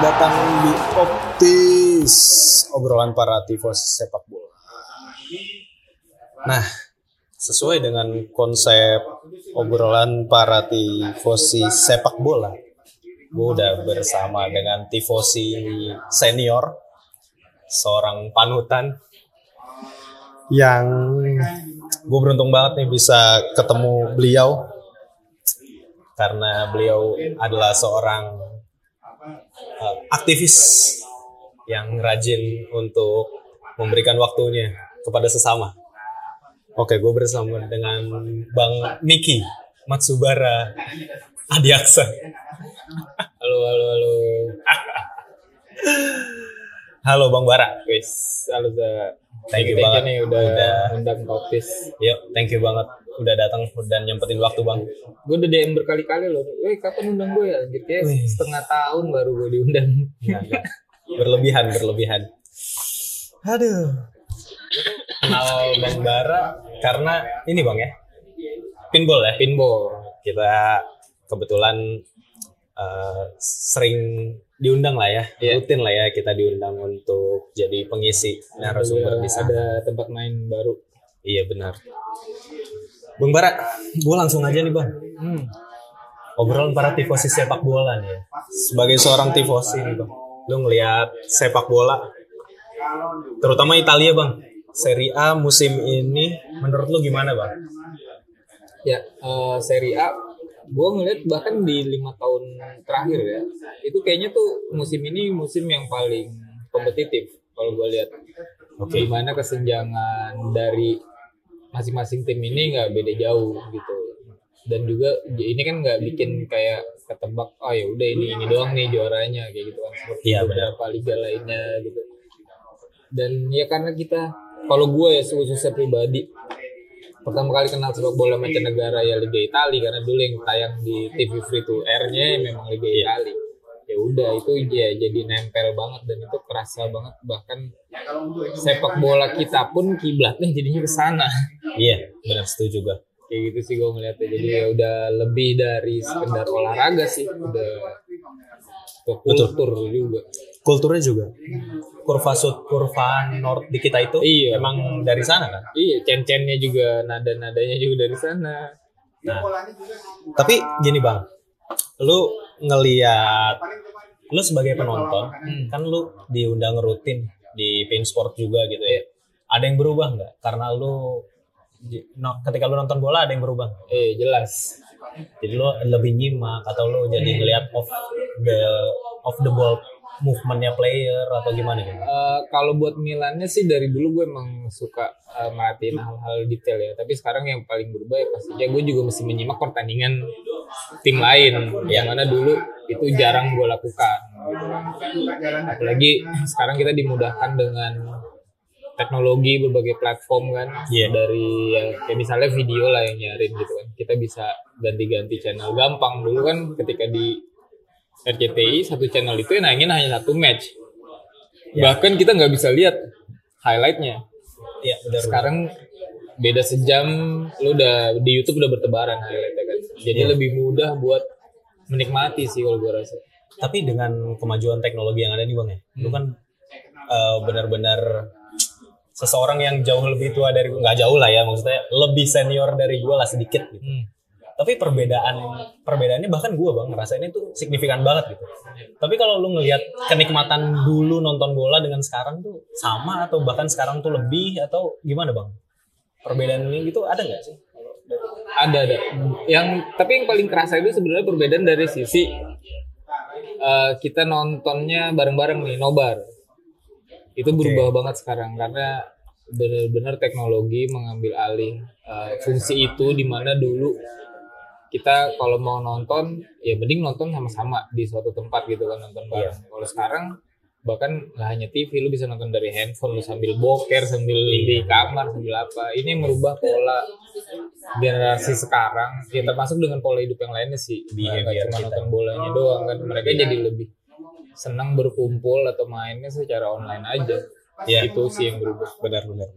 Datang di Optis, obrolan para tifos sepak bola. Nah, sesuai dengan konsep obrolan para tifosi sepak bola, gue udah bersama dengan tifosi senior, seorang panutan yang gue beruntung banget nih bisa ketemu beliau karena beliau adalah seorang uh, aktivis yang rajin untuk memberikan waktunya kepada sesama. Oke, gue bersama dengan Bang Niki Matsubara Adiaksa. Halo, halo, halo. halo Bang Bara. Wis, halo. Thank you Thank banget nih udah, udah undang Kopis. Yuk, thank you banget udah datang dan nyempetin waktu bang. Gue udah DM berkali-kali loh. Weh, kapan undang gue ya? Gitu ya, setengah tahun baru gue diundang. Berlebihan, berlebihan. Aduh. Kenal Bang Bara karena ini bang ya, pinball ya. Pinball. Kita kebetulan eh, sering diundang lah ya, Iya. rutin lah ya kita diundang untuk jadi pengisi narasumber Ada, di sana. ada tempat main baru. Iya benar. Bang Bara, gue langsung aja nih bang. Hmm. obrolan para tifosi sepak bola nih ya. Sebagai seorang tifosi nih bang, lu ngelihat sepak bola, terutama Italia bang, Serie A musim ini menurut lu gimana bang? Ya, eh, Serie A gue ngeliat bahkan di lima tahun terakhir ya itu kayaknya tuh musim ini musim yang paling kompetitif kalau gue lihat Oke. Di mana kesenjangan dari masing-masing tim ini nggak beda jauh gitu. Dan juga ini kan nggak bikin kayak ketebak oh ya udah ini ini doang nih juaranya kayak gitu kan. Seperti Iya, beberapa liga lainnya gitu. Dan ya karena kita kalau gue ya khususnya pribadi pertama kali kenal sepak bola mancanegara ya Liga Italia karena dulu yang tayang di TV free to air-nya memang Liga Iya. Italia. Ya udah itu ya jadi nempel banget dan itu kerasa banget. Bahkan sepak bola kita pun kiblatnya jadinya ke sana Iya, benar setuju gue. kayak gitu sih gue ngeliatnya jadi ya udah lebih dari sekedar olahraga sih udah ke Betul. kultur juga Kulturnya juga. Kurva sud, kurva north di kita itu Iya. emang dari sana kan. iya cen-cennya juga nada-nadanya juga dari sana Nah, tapi gini bang, lu ngeliat, lu sebagai penonton, Hmm. kan lu diundang rutin di Pin Sport juga gitu ya. Ada yang berubah nggak? Karena lu no- ketika lu nonton bola ada yang berubah. eh jelas Jadi lu lebih nyimak atau lu jadi ngeliat off the off the ball movementnya player atau gimana gitu? Eh, kalau buat Milannya sih dari dulu gue emang suka merhatiin hal-hal detail ya. Tapi sekarang yang paling berubah ya pastinya gue juga mesti menyimak pertandingan tim lain. Yang mana dulu itu jarang gue lakukan. Apalagi sekarang kita dimudahkan dengan teknologi berbagai platform kan Iya. dari ya, kayak misalnya video lah yang nyarin gitu kan kita bisa ganti-ganti channel gampang dulu kan ketika di RCTI satu channel itu yang nayangin hanya satu match Ya. bahkan kita nggak bisa lihat highlightnya Iya benar. sekarang beda sejam lu udah di YouTube udah bertebaran highlightnya kan jadi Iya. lebih mudah buat menikmati sih kalau gue rasa Tapi dengan kemajuan teknologi yang ada nih bang ya, lu Hmm. kan eh, benar-benar seseorang yang jauh lebih tua dari nggak jauh lah ya maksudnya lebih senior dari gue lah sedikit gitu. Hmm. Tapi perbedaan perbedaannya bahkan gue bang ngerasain itu signifikan banget gitu. Tapi kalau lu ngelihat kenikmatan dulu nonton bola dengan sekarang tuh sama atau bahkan sekarang tuh lebih atau gimana bang? Perbedaan ini gitu ada nggak sih? ada ada yang tapi yang paling kerasa itu sebenarnya perbedaan dari sisi eh, kita nontonnya bareng-bareng nih nobar itu berubah banget sekarang karena benar-benar teknologi mengambil alih eh, fungsi itu di mana dulu kita kalau mau nonton ya mending nonton sama-sama di suatu tempat gitu kan nonton bareng. Kalau sekarang bahkan nggak hanya TV lu bisa nonton dari handphone lu sambil boker sambil di kamar sambil apa. Ini merubah pola generasi sekarang. Ya termasuk dengan pola hidup yang lainnya sih. Behavior nggak cuma kita. nonton bolanya doang kan mereka jadi lebih senang berkumpul atau mainnya secara online aja Iya. itu sih yang berubah Benar benar.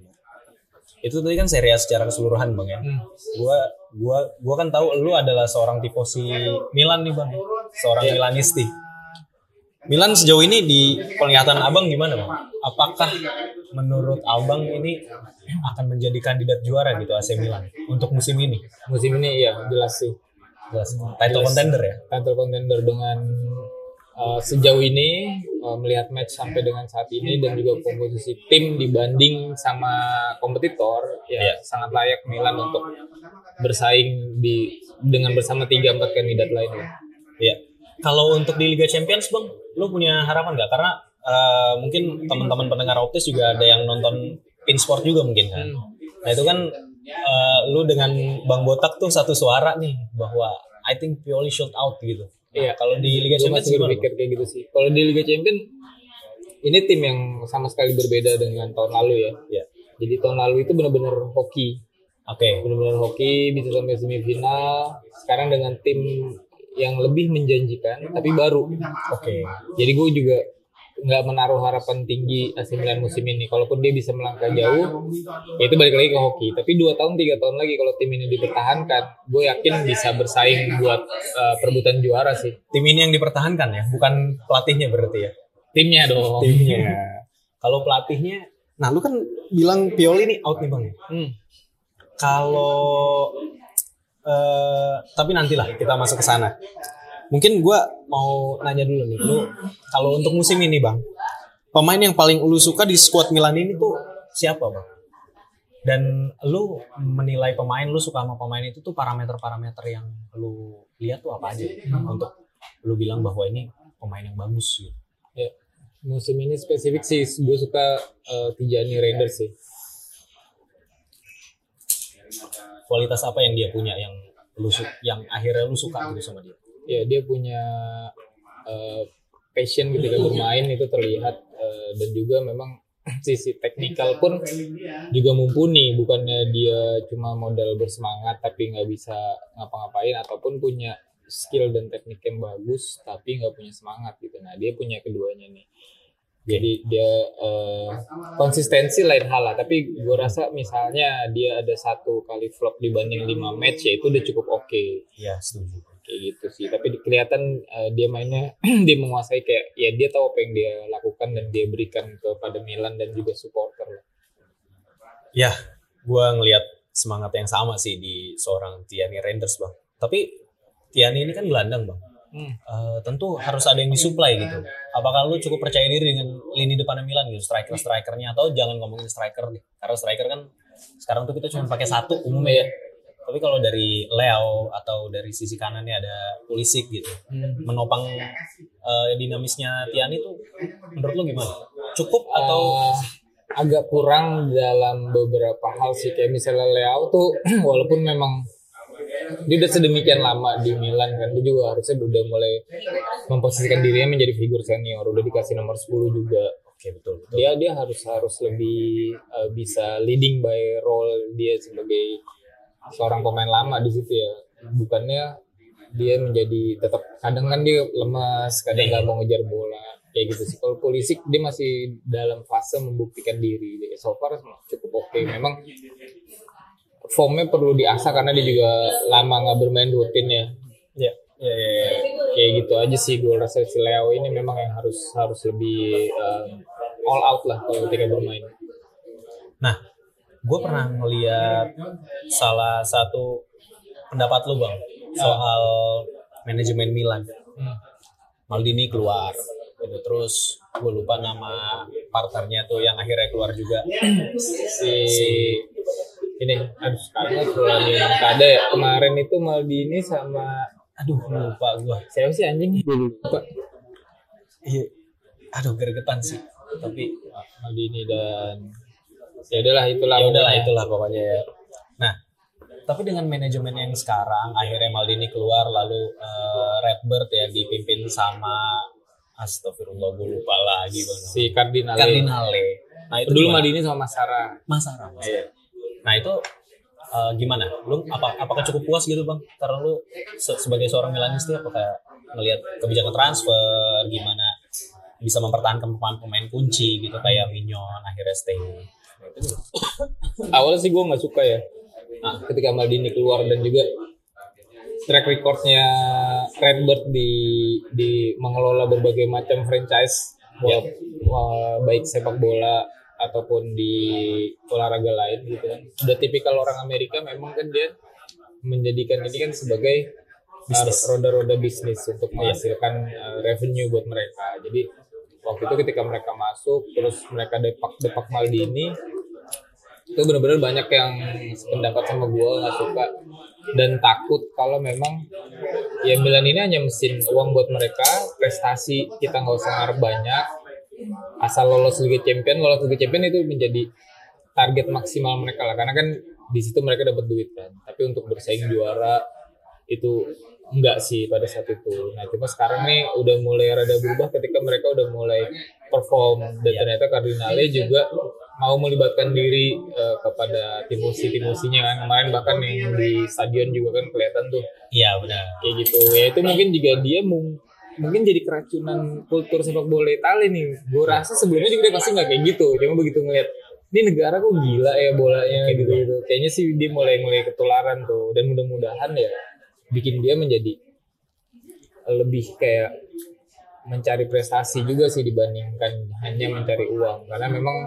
Itu tadi kan Serie A secara keseluruhan bang ya. Hmm. Gua gua gua kan tahu lu adalah seorang tifosi Milan nih bang, seorang Iya. Milanisti. Milan sejauh ini di penglihatan abang gimana bang? Apakah menurut abang ini akan menjadi kandidat juara gitu AC Milan untuk musim ini? Musim ini ya jelas sih. Jelas. Title contender ya? Title contender dengan uh, sejauh ini uh, melihat match sampai dengan saat ini dan juga komposisi tim dibanding sama kompetitor ya Iya. sangat layak Milan untuk bersaing di dengan bersama tiga empat kandidat lainnya. Iya. Kalau untuk di Liga Champions bang, lu punya harapan nggak? Karena eh, mungkin teman-teman pendengar optis juga ada yang nonton Pinsport juga mungkin kan. Nah itu kan eh, lu dengan Bang Botak tuh satu suara nih bahwa I think Pioli should out gitu. Iya. Kalau di Liga Champions masih berpikir kayak gitu sih. Kalau di Liga Champion ini tim yang sama sekali berbeda dengan tahun lalu ya. Iya. Jadi tahun lalu itu benar-benar hoki, Oke. benar-benar hoki bisa sampai semifinal. Sekarang dengan tim yang lebih menjanjikan tapi baru. Oke. Jadi gue juga nggak menaruh harapan tinggi AC Milan musim ini. Kalaupun dia bisa melangkah jauh, ya itu balik lagi ke hoki. Tapi dua tahun tiga tahun lagi kalau tim ini dipertahankan, gue yakin bisa bersaing buat uh, perebutan juara sih. Tim ini yang dipertahankan ya, bukan pelatihnya berarti ya? Timnya dong. Timnya. Kalau pelatihnya, nah lu kan bilang Pioli ini out nih bang. Hmm. Kalau eh tapi nantilah kita masuk ke sana. Mungkin gua mau nanya dulu nih, lu kalau untuk musim ini bang, pemain yang paling lu suka di squad Milan ini tuh siapa bang? Dan lu menilai pemain, lu suka sama pemain itu tuh parameter-parameter yang lu lihat tuh apa aja untuk lu bilang bahwa ini pemain yang bagus gitu. Ya, musim ini spesifik sih, gue suka uh, Tijani Raiders sih. Kualitas apa yang dia punya yang lu yang akhirnya lu suka gitu sama dia? Ya, dia punya uh, passion ketika bermain itu terlihat uh, dan juga memang sisi teknikal pun juga mumpuni. Bukannya dia cuma modal bersemangat tapi nggak bisa ngapa-ngapain ataupun punya skill dan teknik yang bagus tapi nggak punya semangat gitu. Nah dia punya keduanya nih. Jadi dia eh, konsistensi lain hal lah. Tapi gue rasa misalnya dia ada satu kali flop dibanding lima match ya itu udah cukup oke. Iya, setuju. Kayak gitu sih tapi kelihatan eh, dia mainnya dia menguasai kayak ya dia tahu apa yang dia lakukan dan dia berikan kepada Milan dan juga supporter lah. Ya, gua ngelihat semangat yang sama sih di seorang Tiani Renders, Bang. Tapi Tiani ini kan gelandang, Bang. Hmm. Eh, tentu harus ada yang disuplai gitu. Apakah lu cukup percaya diri dengan lini depan Milan gitu, striker-strikernya atau jangan ngomongin striker deh. Karena striker kan sekarang tuh kita cuma pakai satu umumnya ya. Tapi kalau dari Leo atau dari sisi kanannya ada Pulisic gitu, menopang eh, dinamisnya Tiani tuh menurut lu gimana? Cukup atau Eh, agak kurang dalam beberapa hal sih. Kayak misalnya Leao tuh walaupun memang dia udah sedemikian lama di Milan kan dia juga harusnya udah mulai memposisikan dirinya menjadi figur senior. Udah dikasih nomor 10 juga. Oke, betul betul. dia dia harus harus lebih uh, bisa leading by role dia sebagai seorang pemain lama di situ ya. Bukannya dia menjadi tetap kadang kan dia lemas kadang nggak mau ngejar bola kayak gitu sih. Kalau polisi dia masih dalam fase membuktikan diri. Jadi so far cukup oke. Memang formnya perlu diasah karena dia juga lama nggak bermain rutin ya. Ya, ya, ya, ya. kayak gitu aja sih gue rasa si Leo ini memang yang harus harus lebih um, all out lah kalau ketika bermain. Nah, gue pernah ngeliat salah satu pendapat lu bang soal manajemen Milan. Hmm. Maldini keluar, gitu. terus gue lupa nama partnernya tuh yang akhirnya keluar juga. si ini aduh sekarang lagi ada ya kemarin itu Maldini sama Aduh, lupa gue. siapa sih anjing lupa Iya, aduh gregetan sih. Tapi Maldini dan ya udahlah itulah ya udahlah itulah pokoknya ya. Nah, tapi dengan manajemen yang sekarang akhirnya Maldini keluar lalu eh, Redbird ya dipimpin sama Astagfirullah gue lupa lagi bang. si Cardinale Cardinale. Nah itu dulu? Maldini sama Masara Mas Sarah, Mas. Iya. Nah itu eh, gimana? Lu apa apakah cukup puas gitu bang? Karena lu se- sebagai seorang Milanisti apakah ngelihat kebijakan transfer gimana bisa mempertahankan pemain-pemain kunci gitu kayak Mignon akhirnya stay. Awalnya sih gue nggak suka ya nah, ketika Maldini keluar dan juga track recordnya Redbird di di mengelola berbagai macam franchise Ya. wah, baik sepak bola ataupun di olahraga lain gitu kan. Udah tipikal orang Amerika memang kan dia menjadikan ini kan sebagai Bisnis. roda-roda bisnis untuk menghasilkan uh, revenue buat mereka. Jadi waktu itu ketika mereka masuk terus mereka depak depak Maldini itu benar-benar banyak yang sependapat sama gue nggak suka. Dan takut kalau memang ya Milan ini hanya mesin uang buat mereka prestasi kita nggak usah ngarep banyak. Asal lolos Liga Champion lolos Liga Champion itu menjadi target maksimal mereka lah. Karena kan di situ mereka dapat duit kan. Tapi untuk bersaing juara itu enggak sih pada saat itu. Nah cuma sekarang nih udah mulai rada berubah ketika mereka udah mulai perform dan ternyata Cardinale juga mau melibatkan diri eh, kepada timusi timusinya kan. Kemarin bahkan yang di stadion juga kan kelihatan tuh. Iya benar. kayak gitu. Ya itu mungkin juga dia mung- mungkin jadi keracunan kultur sepak bola Italia nih. Gue rasa sebelumnya juga dia pasti nggak kayak gitu. Cuma begitu ngeliat ini negara kok gila ya bolanya gitu. gitu kayaknya sih dia mulai mulai ketularan tuh. Dan mudah-mudahan ya bikin dia menjadi lebih kayak mencari prestasi juga sih dibandingkan hanya mencari uang karena memang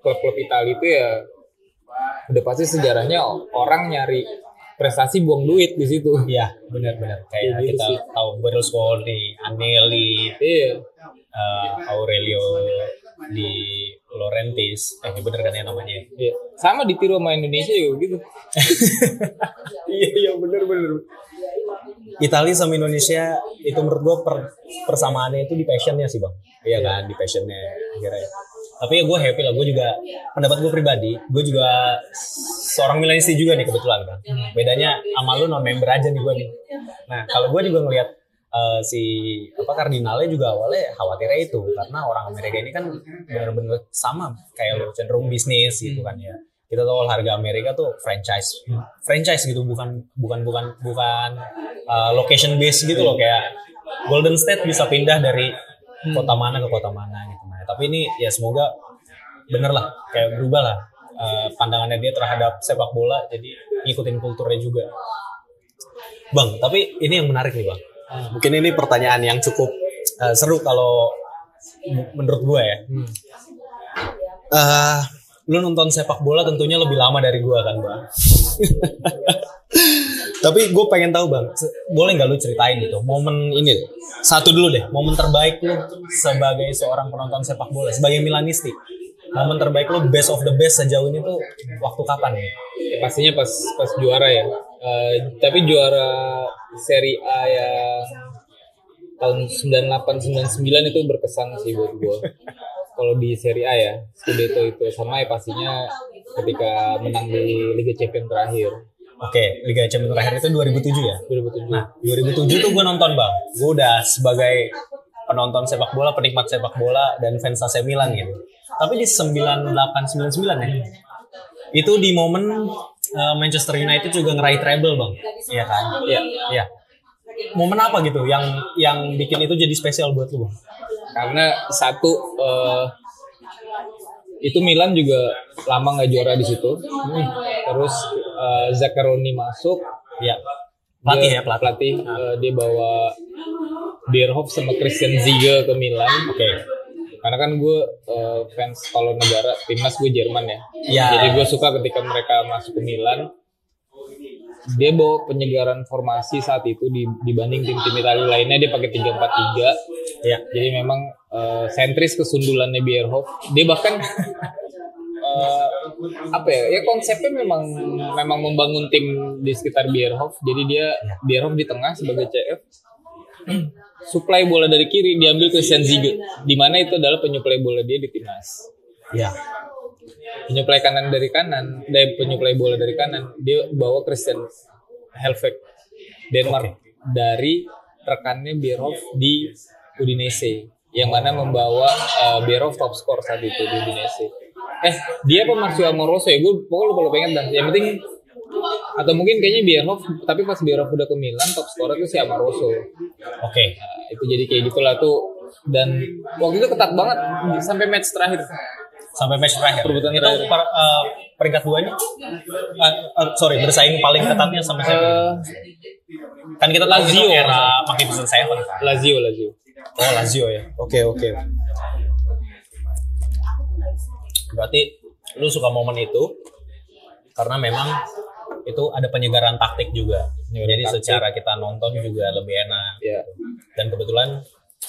klub-klub Italia itu ya udah pasti sejarahnya orang nyari prestasi buang duit di situ Iya benar-benar. Kayak gitu kita sih. tahu Berlusconi, Anelli, iya eh, Aurelio di Laurentis. Eh bener kan ya namanya? iya sama ditiru sama Indonesia juga gitu iya iya bener bener. Italia sama Indonesia itu menurut gua per, persamaannya itu di passionnya sih bang. Iya kan di passionnya akhirnya. Tapi ya gue happy lah, gue juga pendapat gue pribadi, gue juga seorang Milanisti juga nih kebetulan kan. Bedanya sama lu non member aja nih gue nih. Nah kalau gue juga ngelihat eh, si apa kardinalnya juga awalnya khawatirnya itu karena orang Amerika ini kan bener-bener sama kayak lu cenderung bisnis gitu kan ya. Kita tahu harga Amerika tuh franchise, franchise gitu bukan bukan bukan bukan eh, location base gitu loh kayak Golden State bisa pindah dari kota mana ke kota mana gitu. Nah, tapi ini ya semoga bener lah kayak berubah lah eh, pandangannya dia terhadap sepak bola jadi ngikutin kulturnya juga. Bang, tapi ini yang menarik nih bang. Mungkin ini pertanyaan yang cukup eh, seru kalau menurut gue ya. Hmm. Eh, lu nonton sepak bola tentunya lebih lama dari gua kan bang. Tapi gue pengen tahu bang, boleh nggak lu ceritain gitu momen ini satu dulu deh, momen terbaik lu sebagai seorang penonton sepak bola, sebagai Milanisti. Momen terbaik lu best of the best sejauh ini tuh waktu kapan ya? Ya, pastinya pas pas juara ya Eh, tapi juara Serie A yang tahun 98 99 itu berkesan sih buat gue kalau di Serie A ya Scudetto itu sama ya pastinya ketika menang di Liga Champions terakhir Oke, Liga Champions terakhir itu 2007 ya? 2007 Nah, 2007 tuh gue nonton bang. Gue udah sebagai penonton sepak bola, penikmat sepak bola dan fans AC Milan gitu. Tapi di 9899 ya, itu di momen eh, Manchester United juga ngeraih treble bang, iya kan? Iya. Iya. Momen apa gitu yang yang bikin itu jadi spesial buat lu bang? karena satu eh, itu Milan juga lama nggak juara di situ terus eh, Zaccheroni masuk Iya. Pelatih Dia- ya pelatih. pelatih eh, dia bawa Bierhoff sama Christian Ziege ke Milan Oke. Karena kan gue eh, fans kalau negara timnas gue Jerman ya. Iya. jadi gue suka ketika mereka masuk ke Milan. Dia bawa penyegaran formasi saat itu di- dibanding tim-tim Italia lainnya dia pakai 3-4-3 Iya. jadi memang eh, sentris kesundulannya Bierhoff. Dia bahkan eh, apa ya ya konsepnya memang memang membangun tim di sekitar Bierhoff. Jadi dia Bierhoff di tengah sebagai CF supply bola dari kiri diambil Christian Ziege di mana itu adalah penyuplai bola dia di timnas. Iya. penyuplai kanan dari kanan dari penyuplai bola dari kanan dia bawa Christian Helveg Denmark dari rekannya Bierhoff di Udinese yang mana membawa uh, Bierhoff top skor saat itu di Udinese. Eh dia apa Marcio Amoroso ya gue pokoknya lupa lupa ingat dah. Yang penting atau mungkin kayaknya Bierhoff tapi pas Bierhoff udah ke Milan top skor itu si Amoroso Oke. Nah, itu jadi kayak gitulah tuh dan waktu itu ketat banget sampai match terakhir Sampai match terakhir. Perebutan itu terakhir. per- eh, peringkat duanya? Eh, eh, sorry, bersaing paling ketatnya sampai siapa? Eh, Kan kita tahu Lazio, itu era. Magnificent Seven kan. Lazio Lazio Oh Lazio ya. Oke oke. Berarti lu suka momen itu karena memang itu ada penyegaran taktik juga. Penyegaran Jadi taktik. secara kita nonton juga lebih enak. ya Dan kebetulan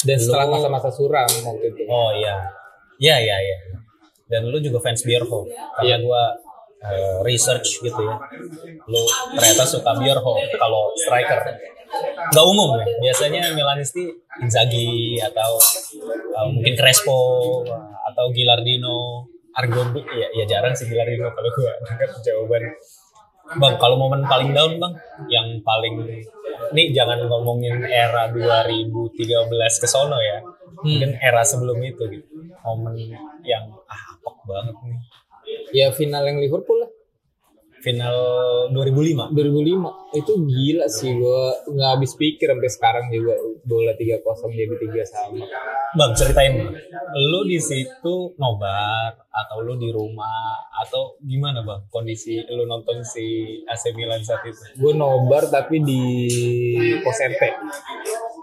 dan setelah Lu- masa-masa suram waktu itu oh iya. Iya iya iya. Dan lu juga fans Bierhoff karena Iya. gua eh, research gitu ya. Lu ternyata suka Bierhoff kalau striker. Gak umum ya. Biasanya Milanisti Inzaghi atau eh, mungkin Crespo atau Gilardino, Argon ya, ya jarang sih Gilardino kalau gua dengar jawaban. Bang, kalau momen paling down bang, yang paling ini jangan ngomongin era 2013 ke sono ya, mungkin era sebelum itu gitu, momen yang ah apok banget nih, ya final yang Liverpool lah final 2005. 2005 itu gila sih gua nggak habis pikir sampai sekarang juga bola 3-0 jadi 3 sama Bang ceritain, lu di situ nobar atau lu di rumah atau gimana bang kondisi lu nonton si AC Milan saat itu? gue nobar tapi di pos RT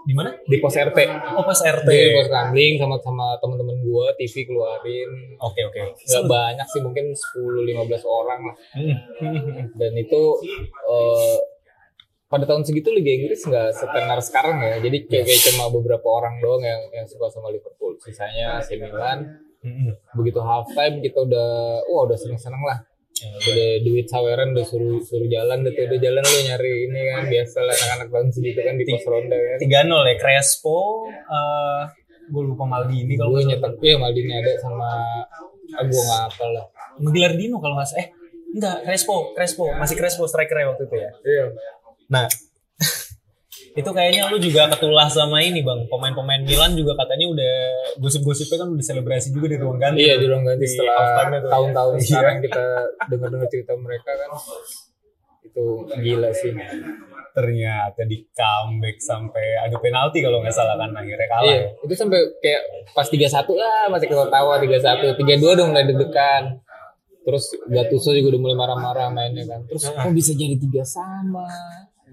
Di mana? di pos RT Oh pas RT. di pos kambing sama sama teman-teman gue TV keluarin Oke oke. nggak banyak sih mungkin 10-15 orang lah Hmm. dan itu eh, pada tahun segitu Liga Inggris nggak setenar sekarang ya jadi kayak, kayak cuma beberapa orang doang yang yang suka sama Liverpool sisanya AC Milan Hmm. begitu halftime kita udah wah udah seneng-seneng lah Ya, udah duit saweran udah suruh suruh jalan deh tuh udah jalan lu nyari ini kan biasa lah anak-anak tahun segitu kan di pos ronda kan. tiga nol ya Crespo eh gue lupa Maldini kalau gue nyetak ya Maldini ada sama ah, gue nggak apa lah. Salah. Gilardino kalau nggak eh enggak Crespo Crespo masih Crespo strikernya waktu itu ya? Iya. Nah itu kayaknya lu juga ketulah sama ini bang. Pemain-pemain Milan juga katanya udah gosip-gosipnya kan udah selebrasi juga di ruang ganti. Iya di ruang ganti Di setelah tahun-tahun Iya. sekarang kita dengar-dengar cerita mereka kan. Itu gila sih. Ternyata di comeback sampai adu penalti kalau nggak salah kan akhirnya kalah iya ya. itu sampai kayak pas 31 lah masih ketawa 31 32 udah mulai deg-degan. Terus Gattuso juga udah mulai marah-marah mainnya kan. Terus kok bisa jadi tiga sama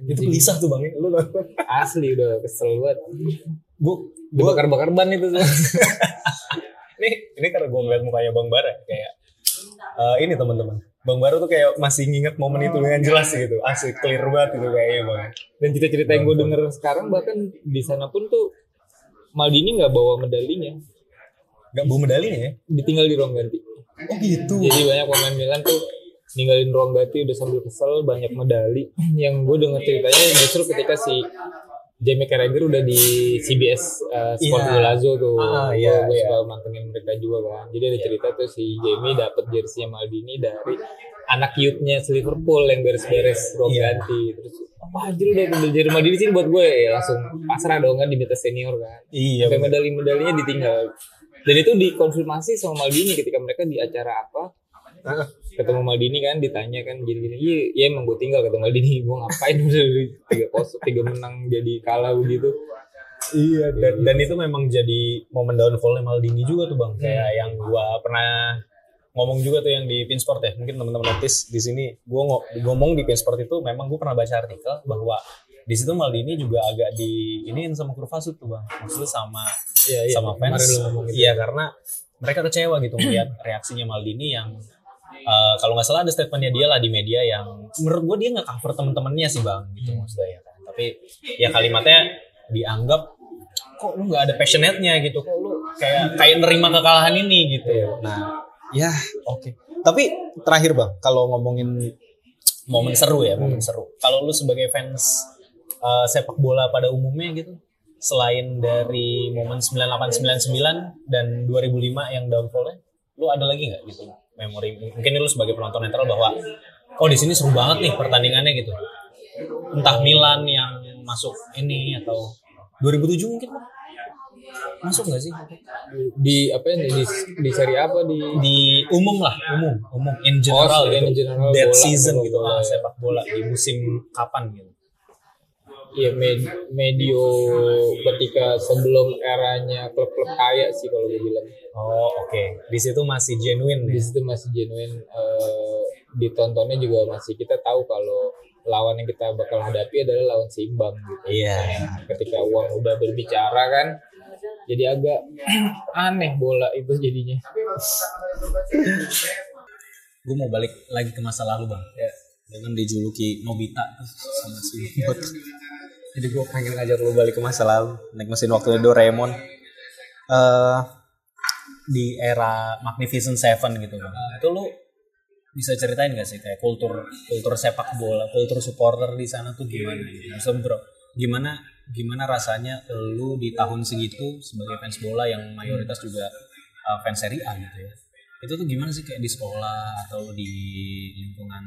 itu gelisah tuh bang lu nonton. Asli udah kesel banget. Gue Udah bakar-bakar ban itu tuh. Ini ini karena gue ngeliat mukanya bang Bara kayak eh, ini teman-teman. Bang Bara tuh kayak masih nginget momen itu dengan jelas gitu. Asli clear banget gitu kayaknya bang. Dan cerita-cerita yang gue denger sekarang bahkan di sana pun tuh Maldini nggak bawa medalinya. Nggak bawa medalinya ya? Ditinggal di ruang ganti. Oh gitu. Jadi banyak pemain Milan tuh ninggalin ruang ganti udah sambil kesel banyak medali. Yang gue denger ceritanya justru ketika si Jamie Carragher udah di CBS uh, Sport Iya. Golazo tuh. Ah, iya, gue iya. suka mantengin mereka juga kan. Jadi ada cerita tuh si Jamie dapet jersey Maldini dari anak youthnya Liverpool yang beres-beres ruang Iya. ganti. Terus apa anjir udah ambil jersey Maldini sini buat gue ya langsung pasrah dong kan diminta senior kan. Iya sampai medali-medalinya ditinggal. Dan itu dikonfirmasi sama Maldini ketika mereka di acara apa? Ah, ketemu Maldini kan ditanya kan gini gini iya iya emang gue tinggal ketemu Maldini. Gue ngapain? Tiga pos tiga menang jadi kalah begitu iya dan, dan itu memang jadi momen downfallnya Maldini juga tuh bang. Hmm. kayak yang gua pernah ngomong juga tuh yang di Pinsport ya. Mungkin teman-teman notice di sini gua ngo- ngomong di Pinsport itu memang gua pernah baca artikel bahwa di situ Maldini juga agak di iniin sama Kurvasut tuh bang. Maksudnya sama iya iya. sama fans. gitu. Iya karena mereka kecewa gitu melihat reaksinya Maldini yang eh, kalau nggak salah ada statementnya dia lah di media yang menurut gue dia nggak cover temen-temennya sih bang gitu Hmm. maksudnya ya kan. Tapi ya kalimatnya dianggap kok lu nggak ada passionate-nya gitu? Kok lu kayak kayak nerima kekalahan ini? gitu. Nah ya. oke. Tapi terakhir bang kalau ngomongin momen seru ya momen seru. Kalau lu sebagai fans eh, sepak bola pada umumnya gitu selain dari momen 9899 dan 2005 yang downfallnya lu ada lagi nggak gitu memori. Mungkin lu sebagai penonton netral bahwa oh di sini seru banget nih pertandingannya gitu. Entah Milan yang masuk ini atau 2007 mungkin masuk nggak sih? Di apa ya di di seri apa? Di di umum lah umum umum. In general Oh, gitu. in general, dead bola, season bola, gitu. bola, ah, sepak bola di musim kapan gitu ya med- medio ketika sebelum eranya klub-klub kaya sih kalau gue bilang oh oke di situ masih genuine di ya? situ masih genuine eh, ditontonnya juga masih kita tahu kalau lawan yang kita bakal hadapi adalah lawan seimbang gitu. Iya. Ketika uang udah berbicara kan, jadi agak aneh bola itu jadinya. Gue mau balik lagi ke masa lalu bang. Ya. Dengan dijuluki Nobita sama si. Jadi gue pengen ngajak lu balik ke masa lalu. Naik mesin waktu Doraemon. eh di era Magnificent Seven gitu bang. Itu lu bisa ceritain gak sih kayak kultur kultur sepak bola, kultur supporter di sana tuh gimana? Gitu? Maksudnya bro, gimana gimana rasanya lu di tahun segitu sebagai fans bola yang mayoritas juga uh, fans Serie A gitu ya? Itu tuh gimana sih kayak di sekolah atau di lingkungan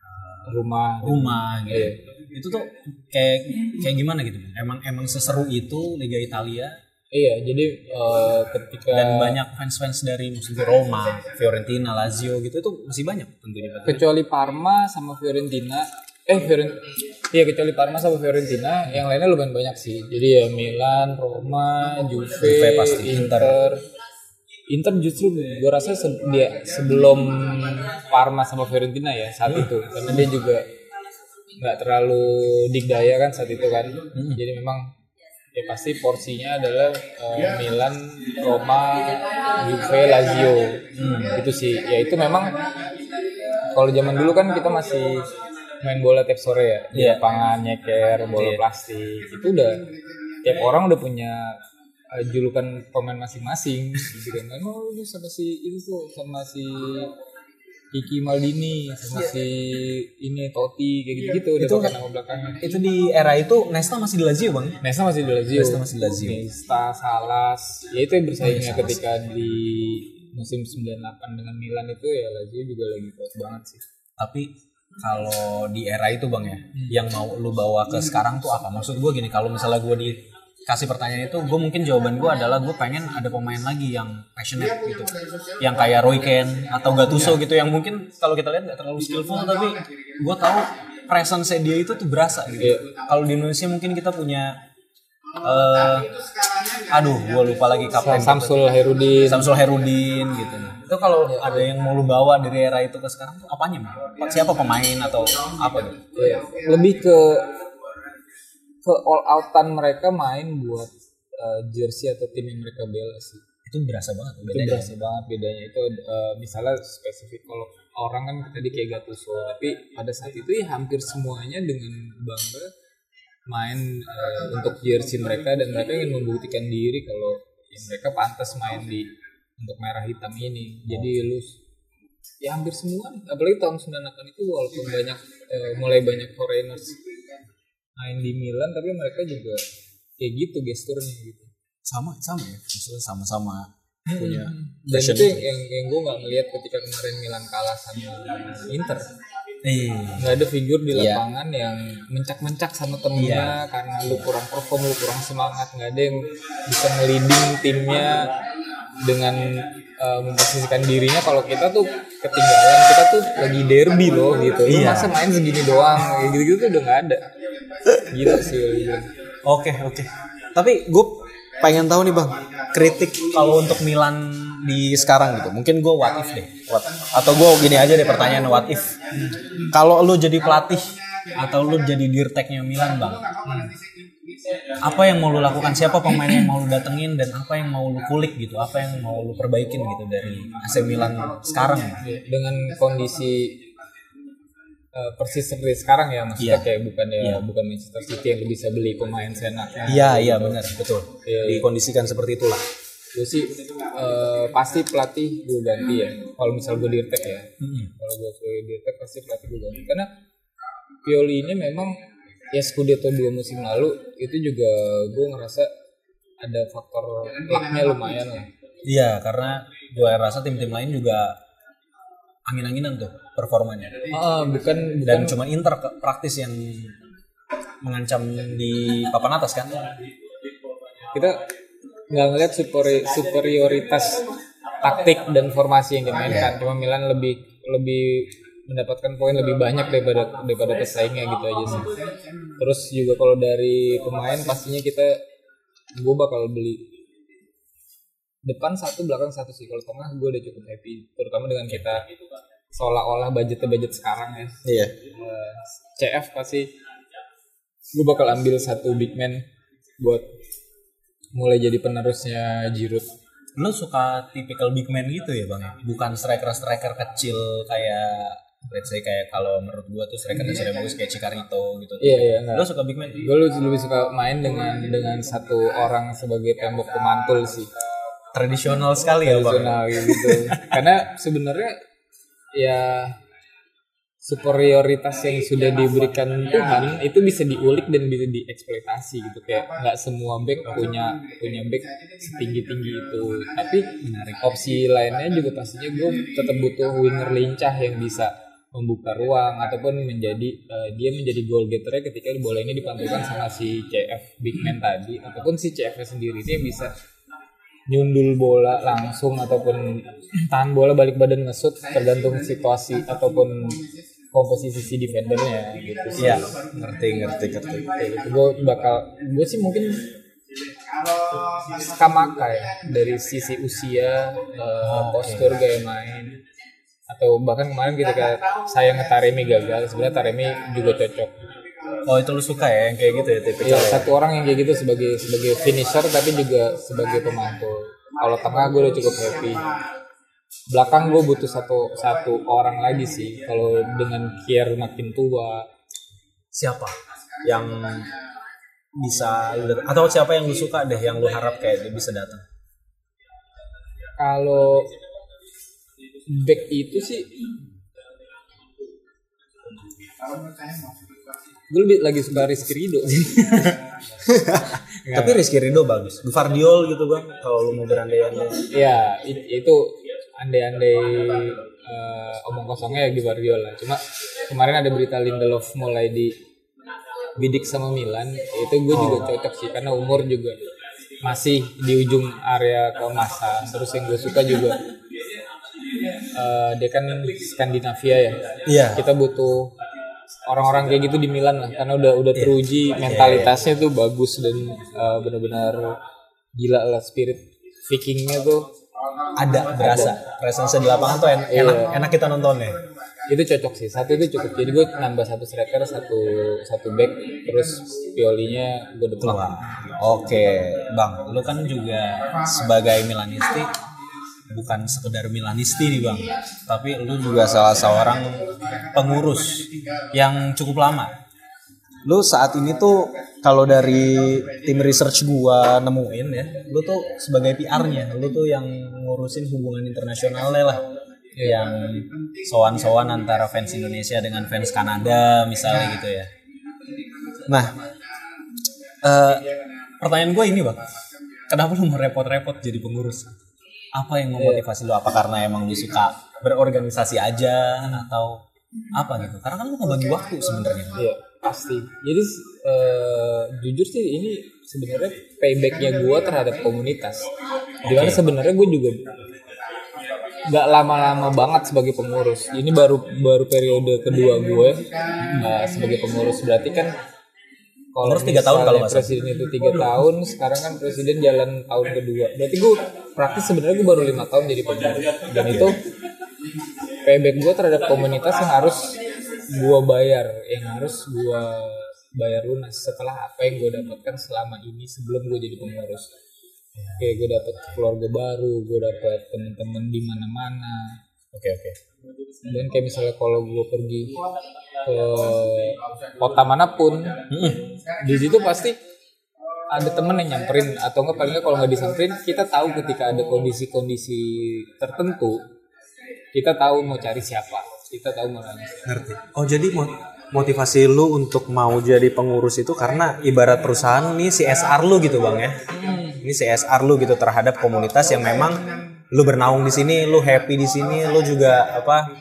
uh, Rumah rumah gitu? Iya. Itu tuh kayak kayak gimana gitu? Emang emang seseru itu Liga Italia? Iya, jadi eh, ketika dan banyak fans-fans dari misalnya Roma, Fiorentina, Lazio gitu itu masih banyak tentunya. kecuali Parma sama Fiorentina eh Fiorentina iya kecuali Parma sama Fiorentina yang lainnya lumayan banyak sih. Jadi ya Milan Roma Juve, Juve pasti, Inter. Inter. Justru gue rasa se- dia sebelum Parma sama Fiorentina ya saat itu. Karena dia juga nggak terlalu digdaya kan saat itu kan. Jadi memang ya pasti porsinya adalah eh, Milan Roma Juve Lazio. Itu sih. Ya itu memang kalau zaman dulu kan kita masih main bola tiap sore ya. Di Iya. lapangan nyeker bola Iya. plastik. Itu udah tiap orang udah punya eh, julukan pemain masing-masing. Gitu kan. Oh lu sama si itu tuh sama si Kiki Maldini sama si ini Totti kayak gitu gitu udah Itu- nama belakangnya Itu di era itu Nesta masih di Lazio bang. Nesta masih di Lazio. Nesta masih di Lazio. Nesta, Salas. Ya itu yang bersaingnya ketika di musim 98 dengan Milan itu ya Lazio juga lagi kuat banget sih. Tapi kalau di era itu bang ya, yang mau lu bawa ke sekarang tuh apa? Maksud gue gini, kalau misalnya gue dikasih pertanyaan itu, gue mungkin jawaban gue adalah gue pengen ada pemain lagi yang passionate gitu, yang kayak Roy Ken atau Gattuso gitu, yang mungkin kalau kita lihat nggak terlalu skillful, tapi gue tahu presence dia itu tuh berasa gitu. Iya. Kalau di Indonesia mungkin kita punya, eh aduh, gue lupa lagi kapten. Samsul Herudin. Samsul Herudin gitu. Itu kalau ada yang mau lu bawa dari era itu ke sekarang tuh apanya? Siapa pemain atau apa gitu? Ya, lebih ke ke all outan mereka main buat eh, jersey atau tim yang mereka bela sih. Itu berasa banget itu bedanya. berasa banget bedanya itu eh, misalnya spesifik kalau orang kan tadi kayak Gattuso tapi pada saat itu ya hampir semuanya dengan bangga main eh, untuk jersey mereka dan mereka ingin membuktikan diri kalau ya mereka pantas main di untuk merah hitam ini jadi lu ya hampir semua apalagi tahun 98 itu walaupun banyak eh, mulai banyak foreigners main di Milan tapi mereka juga kayak gitu gesturnya gitu. Sama sama ya. Maksudnya sama-sama punya dan passion itu yang, yang, yang gue nggak ngeliat ketika kemarin Milan kalah sama Inter. Eh, nggak ada figur di Iya. lapangan yang mencak-mencak sama temennya karena lu kurang perform lu kurang semangat. Nggak ada yang bisa ngeliding timnya dengan uh, memposisikan dirinya. Kalau kita tuh ketinggalan kita tuh lagi derby loh gitu. Iya. masa main segini doang? Kayak gitu-gitu tuh udah nggak ada gitu sih. Oke oke. Tapi gue pengen tahu nih bang, kritik kalau untuk Milan di sekarang gitu. Mungkin gue what if deh. What, atau gue gini aja deh pertanyaan what if. Kalau lu jadi pelatih atau lu jadi dirteknya Milan bang, apa yang mau lu lakukan? Siapa pemain yang mau lu datengin dan apa yang mau lu kulik gitu? Apa yang mau lu perbaikin gitu dari AC Milan sekarang? dengan kondisi uh, persis seperti sekarang ya maksudnya Iya. kayak bukan ya Iya. bukan Manchester City yang bisa beli pemain senaknya Iya iya benar betul. Iya, iya. Dikondisikan seperti itulah. gue sih uh, pasti pelatih gue ganti ya kalau misal gue dirtek ya Mm-mm. kalau gue sebagai dirtek pasti pelatih gue ganti karena Pioli ini memang ya Scudetto dua musim lalu itu juga gue ngerasa ada faktor lucknya lumayan lah Iya, karena gue rasa tim-tim lain juga angin-anginan tuh performanya. ah bukan bukan Dan cuma Inter praktis yang mengancam di papan atas kan. kita nggak ngeliat superi, superioritas taktik dan formasi yang dimainkan. Cuma Milan lebih lebih mendapatkan poin lebih banyak daripada daripada pesaingnya gitu aja sih. Terus juga kalau dari pemain pastinya kita gue bakal beli depan satu belakang satu sih. Kalau tengah gue udah cukup happy. Terutama dengan kita seolah-olah budgetnya budget sekarang ya Iya. Eh, CF pasti gue bakal ambil satu big man buat mulai jadi penerusnya Giroud Lo suka tipikal big man gitu ya bang? Bukan striker-striker kecil kayak let's say kayak kalau menurut gua tuh striker yang bagus kayak Cicarito gitu. iya iya enggak Lo suka big man? gue lebih suka main dengan dengan satu orang sebagai tembok pemantul sih Tradisional sekali ya bang. tradisional gitu karena sebenarnya ya superioritas yang sudah diberikan Tuhan itu bisa diulik dan bisa dieksploitasi gitu. Kayak nggak semua back punya punya back setinggi tinggi itu. Tapi opsi lainnya juga pastinya gue tetap butuh winger lincah yang bisa membuka ruang ataupun menjadi eh, dia menjadi goal getternya ketika bola ini dipantulkan sama si CF big man tadi ataupun si CF sendiri. Dia bisa nyundul bola langsung ataupun tahan bola balik badan ngesut tergantung situasi ataupun komposisi si defendernya gitu sih. Iya, ngerti ngerti ngerti. Gitu. Gue bakal gue sih mungkin Kamaka ya dari sisi usia, eh, postur gaya main atau bahkan kemarin ketika saya ngetaremi gagal sebenarnya Taremi juga cocok. Oh itu lu suka ya yang kayak gitu ya tipikal. Iya, satu orang yang kayak gitu sebagai sebagai finisher tapi juga sebagai pemantul. Kalau tengah gue udah cukup happy. Belakang gue butuh satu satu orang lagi sih. Kalau dengan Kier makin tua, Siapa yang bisa atau siapa yang lu suka deh yang lu harap kayak dia bisa datang? kalau back itu sih gue lebih lagi suka Rizky Rido sih. Tapi Rizky Ridho bagus. Guardiol gitu bang. Kalau lu mau berandai-andai. ya itu andai-andai eh, omong kosongnya ya di Guardiola. Cuma kemarin ada berita Lindelof mulai di bidik sama Milan, itu gue juga cocok sih karena umur juga masih di ujung area keemasan. Terus yang gue suka juga eh, dia kan Skandinavia ya. Iya. Kita butuh orang-orang kayak gitu di Milan lah karena udah udah teruji mentalitasnya tuh bagus dan eh, benar-benar gila lah spirit Vikingnya tuh Ada berasa. Presence di lapangan tuh en- enak Iya. enak kita nontonnya. itu cocok sih satu itu cukup jadi gue nambah satu striker satu satu back terus piolinya gue depan Oke, Bang, lu kan juga sebagai Milanisti bukan sekedar Milanisti nih, Bang, tapi lu juga salah seorang pengurus yang cukup lama. Lu saat ini tuh kalau dari tim research gua nemuin ya, lu tuh sebagai PR-nya, lu tuh yang ngurusin hubungan internasionalnya lah. Yang sowan-sowan antara fans Indonesia dengan fans Kanada misalnya gitu ya. Nah, eh, pertanyaan gue ini bang, kenapa lu mau repot-repot jadi pengurus? Apa yang memotivasi lu? Apa karena emang lu suka berorganisasi aja atau apa gitu? Karena kan lu ngebagi waktu sebenarnya. Iya pasti. Jadi eh, jujur sih ini sebenarnya paybacknya gue terhadap komunitas. Di mana sebenarnya gue juga nggak lama-lama banget sebagai pengurus. Ini baru baru periode kedua gue eh, sebagai pengurus. Berarti kan kalau tiga tahun kalau presiden itu tiga tahun sekarang kan presiden jalan tahun kedua. Berarti gue praktis sebenarnya gue baru lima tahun jadi pengurus dan itu payback gue terhadap komunitas yang harus gue bayar yang harus gue bayar lunas setelah apa yang gue dapatkan selama ini sebelum gue jadi pengurus. Kayak gue dapet keluarga baru gue dapet temen-temen di mana-mana Oke oke. dan kayak misalnya kalau gue pergi ke kota mana pun di situ pasti ada temen yang nyamperin atau enggak paling nggak kalau nggak disamperin kita tahu ketika ada kondisi-kondisi tertentu kita tahu mau cari siapa kita tahu mau nanya. Ngerti. Oh jadi mo- motivasi lu untuk mau jadi pengurus itu karena ibarat perusahaan nih CSR lu gitu bang ya? Ini CSR lu gitu terhadap komunitas yang memang lu bernaung di sini, lu happy di sini, lu juga apa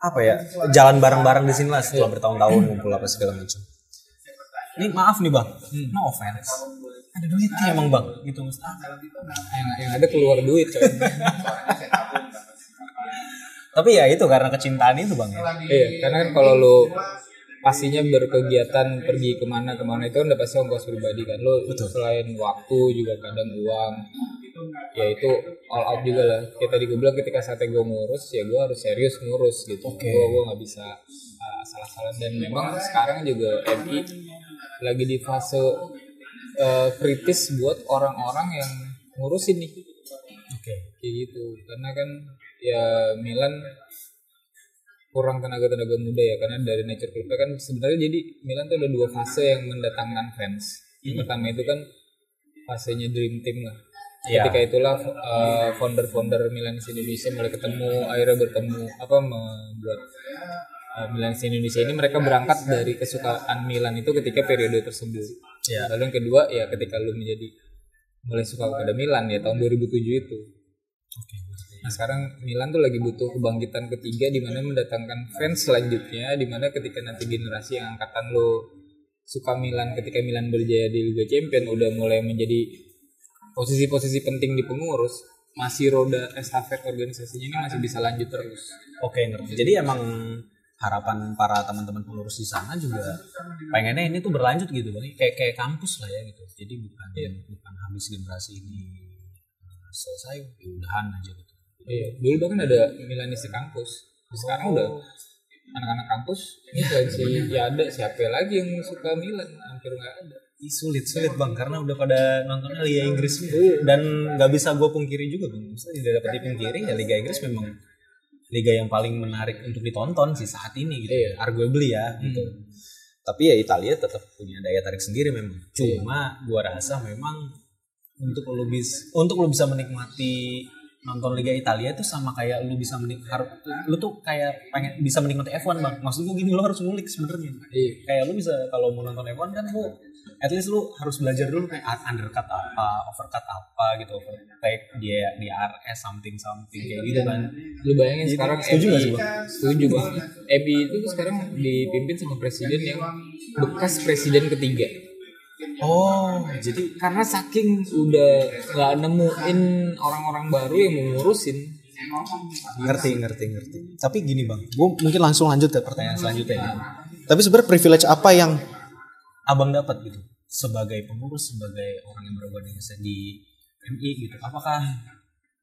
apa ya jalan bareng-bareng di sini lah setelah bertahun-tahun ngumpul apa segala macam. Ini maaf nih bang, no offense. Ada duitnya emang bang, gitu Mustafa. yang, yang ada keluar duit coy. Tapi ya itu karena kecintaan itu bang ya. iya karena kan kalau lu pastinya berkegiatan pergi ke mana ke mana itu kan udah pasti ongkos pribadi kan. Lo selain waktu juga kadang uang. Ya itu all out juga lah. Kita tadi gue bilang ketika saatnya gue ngurus ya gue harus serius ngurus gitu. Oke. gue gue nggak bisa uh, salah-salah. Dan memang sekarang juga MI lagi di fase uh, kritis buat orang-orang yang ngurusin nih. Oke. kayak gitu. Karena kan ya Milan kurang tenaga-tenaga muda ya karena dari nature club kan sebenarnya jadi Milan tuh ada dua fase yang mendatangkan fans yang pertama itu kan fasenya dream team lah Iya. ketika itulah uh, founder-founder Milan Indonesia mulai ketemu akhirnya bertemu apa membuat uh, Milan Indonesia ini mereka berangkat dari kesukaan Milan itu ketika periode tersebut Iya. lalu yang kedua ya ketika lu menjadi mulai suka kepada Milan ya tahun 2007 itu. Nah sekarang Milan tuh lagi butuh kebangkitan ketiga di mana mendatangkan fans selanjutnya di mana ketika nanti generasi yang angkatan lo suka Milan ketika Milan berjaya di Liga Champions udah mulai menjadi posisi-posisi penting di pengurus masih roda estafet organisasinya ini masih bisa lanjut terus. Oke ngerti. Jadi emang harapan para teman-teman pengurus di sana juga pengennya ini tuh berlanjut gitu. Kayak kayak kampus lah ya gitu. Jadi bukan bukan habis generasi ini selesai ya udahan aja gitu. Iya, dulu bahkan ada Milanisti kampus. Sekarang udah anak-anak kampus influensi ya ada siapa lagi yang suka Milan hampir nggak ada. Ih, sulit sulit bang karena udah pada nontonnya Liga Inggris nih. dan nggak bisa gue pungkiri juga bang. Maksudnya tidak dapat dipungkiri ya Liga Inggris memang liga yang paling menarik untuk ditonton sih saat ini gitu. Iya. Arguably ya gitu. Tapi ya Italia tetap punya daya tarik sendiri memang. Cuma gua rasa memang untuk lu bisa untuk lu bisa menikmati nonton Liga Italia itu sama kayak lu bisa menikmati lu tuh kayak pengen bisa menikmati F1 bang maksud gue gini lu harus ngulik sebenarnya Iya. kayak lu bisa kalau mau nonton F1 kan lu at least lu harus belajar dulu kayak undercut apa overcut apa gitu overtake dia di RS something something kayak gitu kan Lu bayangin Jadi, sekarang setuju nggak sih, Bang? Setuju banget. MI itu sekarang dipimpin sama presiden yang bekas presiden ketiga. Oh jadi Karena saking udah nggak nemuin orang-orang baru yang mau ngurusin. ngerti ngerti ngerti. Tapi gini bang gue mungkin langsung lanjut ke pertanyaan selanjutnya ya. tapi sebenarnya privilege apa yang abang dapat gitu? Sebagai pengurus sebagai orang yang berorganisasi di MI gitu. Apakah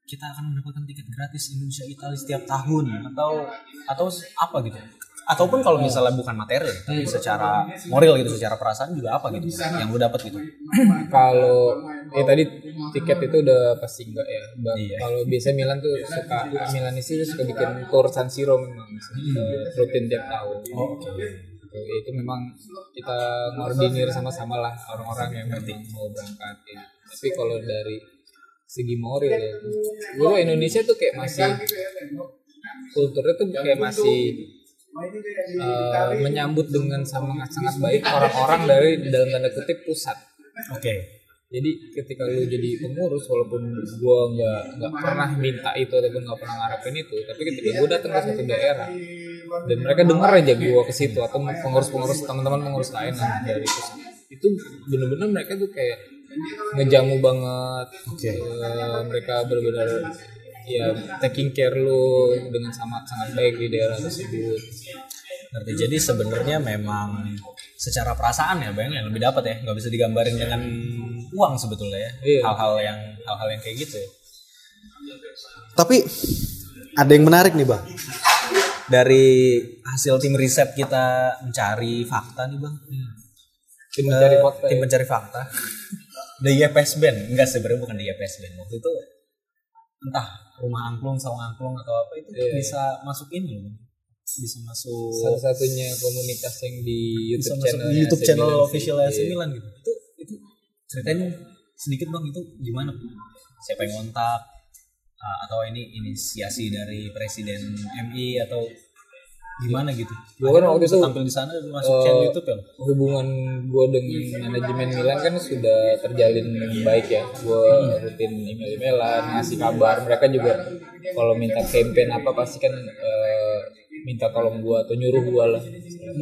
kita akan mendapatkan tiket gratis Indonesia Italia setiap tahun? Atau atau apa gitu ataupun kalau misalnya bukan materi tapi secara moral gitu secara perasaan juga apa gitu yang lu dapat gitu Kalau eh tadi tiket itu udah pasti enggak ya. Iya. Kalau biasa Milan tuh suka Milanisti tuh suka bikin tour San Siro memang rutin tiap tahun. oke Gitu. itu memang kita ngordinir sama-sama lah orang-orang yang memang mau berangkat ya. Tapi kalau dari segi moral ya, gue Indonesia tuh kayak masih kulturnya tuh kayak masih eh, menyambut dengan sangat sangat baik orang-orang dari dalam tanda kutip pusat. oke Jadi ketika lu jadi pengurus walaupun gua nggak nggak pernah minta itu ataupun nggak pernah ngarepin itu, tapi ketika gua datang ke suatu daerah dan mereka dengar aja gua ke situ atau pengurus-pengurus teman-teman pengurus lain dari pusat, itu bener-bener mereka tuh kayak ngejamu banget. Oke. Eh, mereka benar-benar ya taking care lu dengan sangat sangat baik di daerah tersebut. Ngerti. Jadi sebenarnya memang secara perasaan ya bang yang lebih dapat ya nggak bisa digambarin dengan uang sebetulnya ya Iya. hal-hal yang hal-hal yang kayak gitu ya. Tapi ada yang menarik nih bang. Dari hasil tim riset kita mencari fakta nih bang. Tim mencari Eh, fakta. Tim ya. mencari fakta. The YPS Band enggak sebenarnya bukan The YPS Band waktu itu entah rumah angklung sawang angklung atau apa itu Iya. bisa masuk ini loh. bisa masuk Satu-satunya komunitas yang di bisa YouTube masuk channel di YouTube channel official AC Iya. Milan gitu. Itu itu ceritain sedikit bang itu gimana? Siapa yang kontak? Uh, atau ini inisiasi dari presiden MI atau gimana gitu? Gua kan waktu itu, tampil di sana dan masuk eh, channel YouTube ya? hubungan gue dengan manajemen Milan kan sudah terjalin baik ya. Gue rutin email-emailan, ngasih kabar. Mereka juga kalau minta campaign apa pasti kan eh, minta tolong gue atau nyuruh gue lah.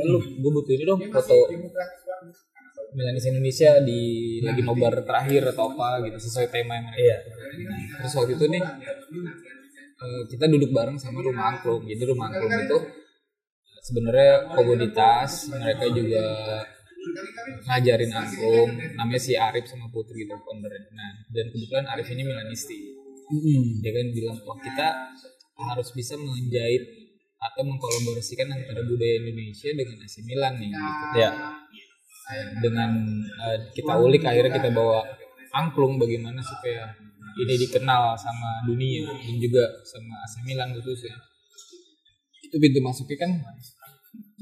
Lu, gue butuh ini dong foto Milanis Indonesia di lagi nobar terakhir atau apa gitu sesuai tema yang mereka. Iya. Terus waktu itu nih eh, kita duduk bareng sama rumah angklung. Jadi rumah angklung itu sebenarnya komoditas mereka juga ngajarin angklung namanya si Arif sama Putri gitu nah dan kebetulan Arif ini Milanisti dia kan bilang wah kita harus bisa menjahit atau mengkolaborasikan antara budaya Indonesia dengan AC Milan nih gitu. Ya. dengan eh, kita ulik akhirnya kita bawa angklung bagaimana supaya ini dikenal sama dunia dan juga sama AC Milan khususnya itu pintu masuknya kan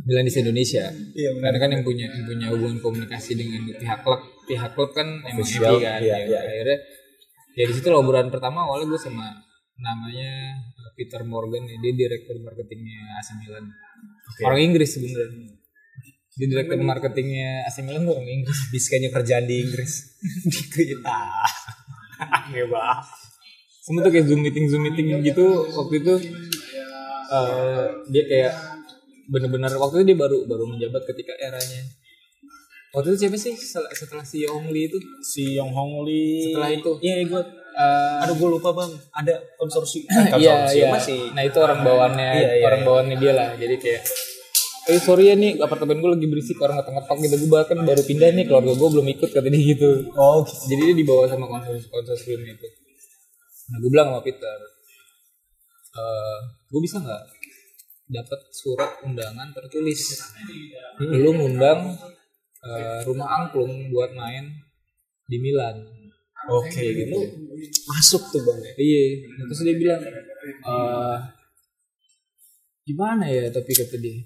Milan di Indonesia Iya, karena kan yang punya yang punya hubungan komunikasi dengan pihak klub pihak klub kan emang Official, kan iya, Ya, iya. akhirnya ya di situ loburan pertama awalnya gue sama namanya Peter Morgan ya dia direktur marketingnya AC Milan orang Inggris sebenarnya dia direktur marketingnya AC Milan orang Inggris Biskanya kerjaan di Inggris. di kita. Aneh banget. semua tuh kayak zoom meeting zoom meeting gitu waktu itu eh, dia kayak bener-bener waktu itu dia baru baru menjabat ketika eranya waktu itu siapa sih setelah, si Yong Lee itu Si Yong Hong Lee. Setelah itu. Iya, gue. Eh, Aduh, gue lupa bang. Ada konsorsi. Iya, konsorsium iya. masih. Nah itu orang bawaannya, Iya, iya, orang iya. bawaannya dia lah. Jadi kayak, eh sorry ya nih apartemen gue lagi berisik orang ngetok-ngetok gitu. Gue bahkan baru pindah nih keluarga gue belum ikut kata dia gitu. Oh, gitu. Jadi dia dibawa sama konsorsium, konsorsium itu. Nah gue bilang sama Peter, eh gue bisa nggak dapat surat undangan tertulis? Lu ngundang eh, rumah angklung buat main di Milan. Oke, gitu. Masuk tuh bang. Iya, terus dia bilang, eh gimana ya? Tapi kata dia,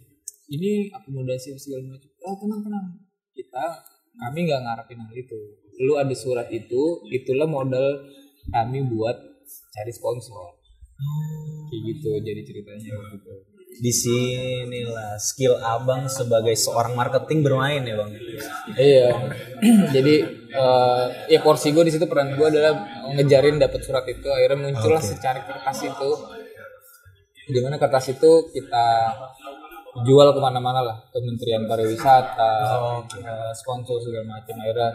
ini akomodasi segala macam. Oh tenang tenang, kita kami nggak ngarepin hal itu. Lu ada surat itu, itulah modal kami buat cari sponsor. Kayak gitu, jadi ceritanya gitu. Di sinilah skill abang sebagai seorang marketing bermain ya bang. Iya, jadi eh, ya porsi gue di situ peran gue adalah ngejarin dapat surat itu. Akhirnya muncullah secari kertas itu. Di mana kertas itu kita jual ke mana-mana lah, Kementerian Pariwisata, eh, sponsor segala macam. Akhirnya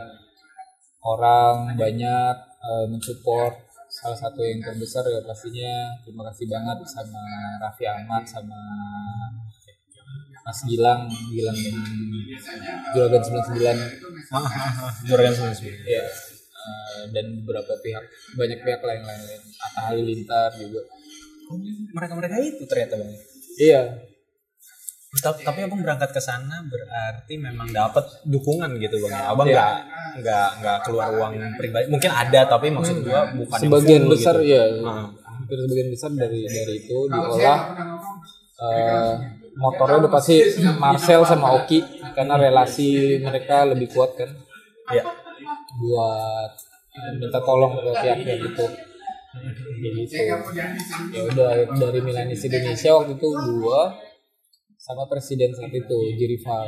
orang banyak eh, mensupport. Salah satu yang terbesar ya pastinya. Terima kasih banget sama Raffi Ahmad sama Mas Gilang, Gilang yang Juragan 99 Juragan semua sih. ya dan beberapa pihak banyak pihak lain lain Atta Halilintar juga. Mereka mereka itu ternyata bang. iya Tapi, tapi abang berangkat ke sana berarti memang dapat dukungan gitu bang. Abang Iya. nggak nggak nggak keluar uang pribadi. Mungkin ada tapi maksud gua bukan yang sebagian full besar gitu. ya Heeh. hampir sebagian besar dari dari itu diolah eh, motornya udah pasti Marcel sama Oki karena relasi mereka lebih kuat kan Iya. buat minta tolong ke pihak-pihak itu gitu ya udah dari Milanis Indonesia waktu itu gua sama presiden saat itu Jirival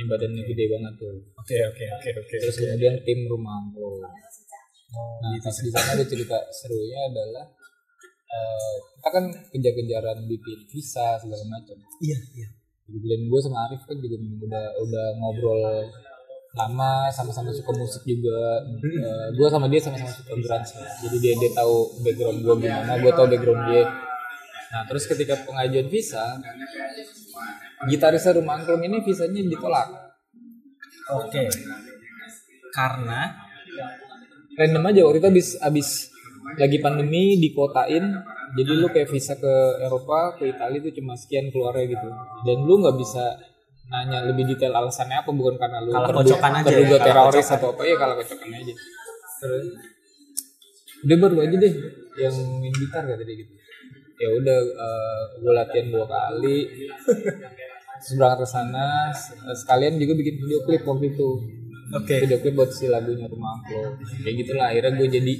yang badannya gede banget tuh. Oke oke oke oke. terus kemudian tim rumah angklung nah pas di sana ada cerita serunya adalah eh, kita kan kejar-kejaran bikin visa segala macam. Iya iya. dan gue sama Arif kan juga udah udah ngobrol lama sama-sama suka musik juga. Eh, gue sama dia sama-sama suka grunge. Jadi dia dia tahu background gue gimana gue tahu background dia nah terus ketika pengajuan visa gitarisnya rumah angklung ini visanya ditolak. Oke. Karena random aja waktu itu abis abis lagi pandemi dikotain jadi lu kayak visa ke Eropa ke Italia itu cuma sekian keluarnya gitu. Dan lu nggak bisa nanya lebih detail alasannya apa bukan karena lu Kalah terdu- kocokan aja terduga ya, teroris atau apa ya kalau kocokan aja. Terus udah baru aja deh yang main gitar kata dia gitu ya udah gue latihan dua kali. Terus berangkat ke sana. S- sekalian juga bikin video klip waktu itu. Oke. video klip buat si lagunya rumah angklung kayak gitulah akhirnya gue jadi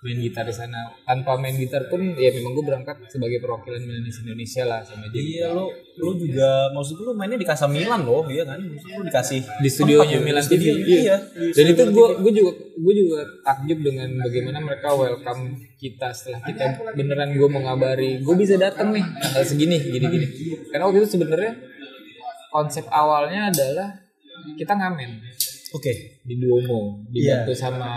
main gitar di sana. Tanpa main gitar pun ya memang gue berangkat sebagai perwakilan Milanis Indonesia lah sama dia Iya lo lo juga maksud lu mainnya di Casa Milan loh, iya kan? Maksud lu dikasih di studionya Milan studio, TV Iya. di dan itu gue gue juga gue juga takjub dengan bagaimana mereka welcome kita setelah kita beneran gue mau ngabari gue bisa datang nih tanggal segini gini gini karena waktu itu sebenarnya konsep awalnya adalah kita ngamen Oke. di Duomo dibantu sama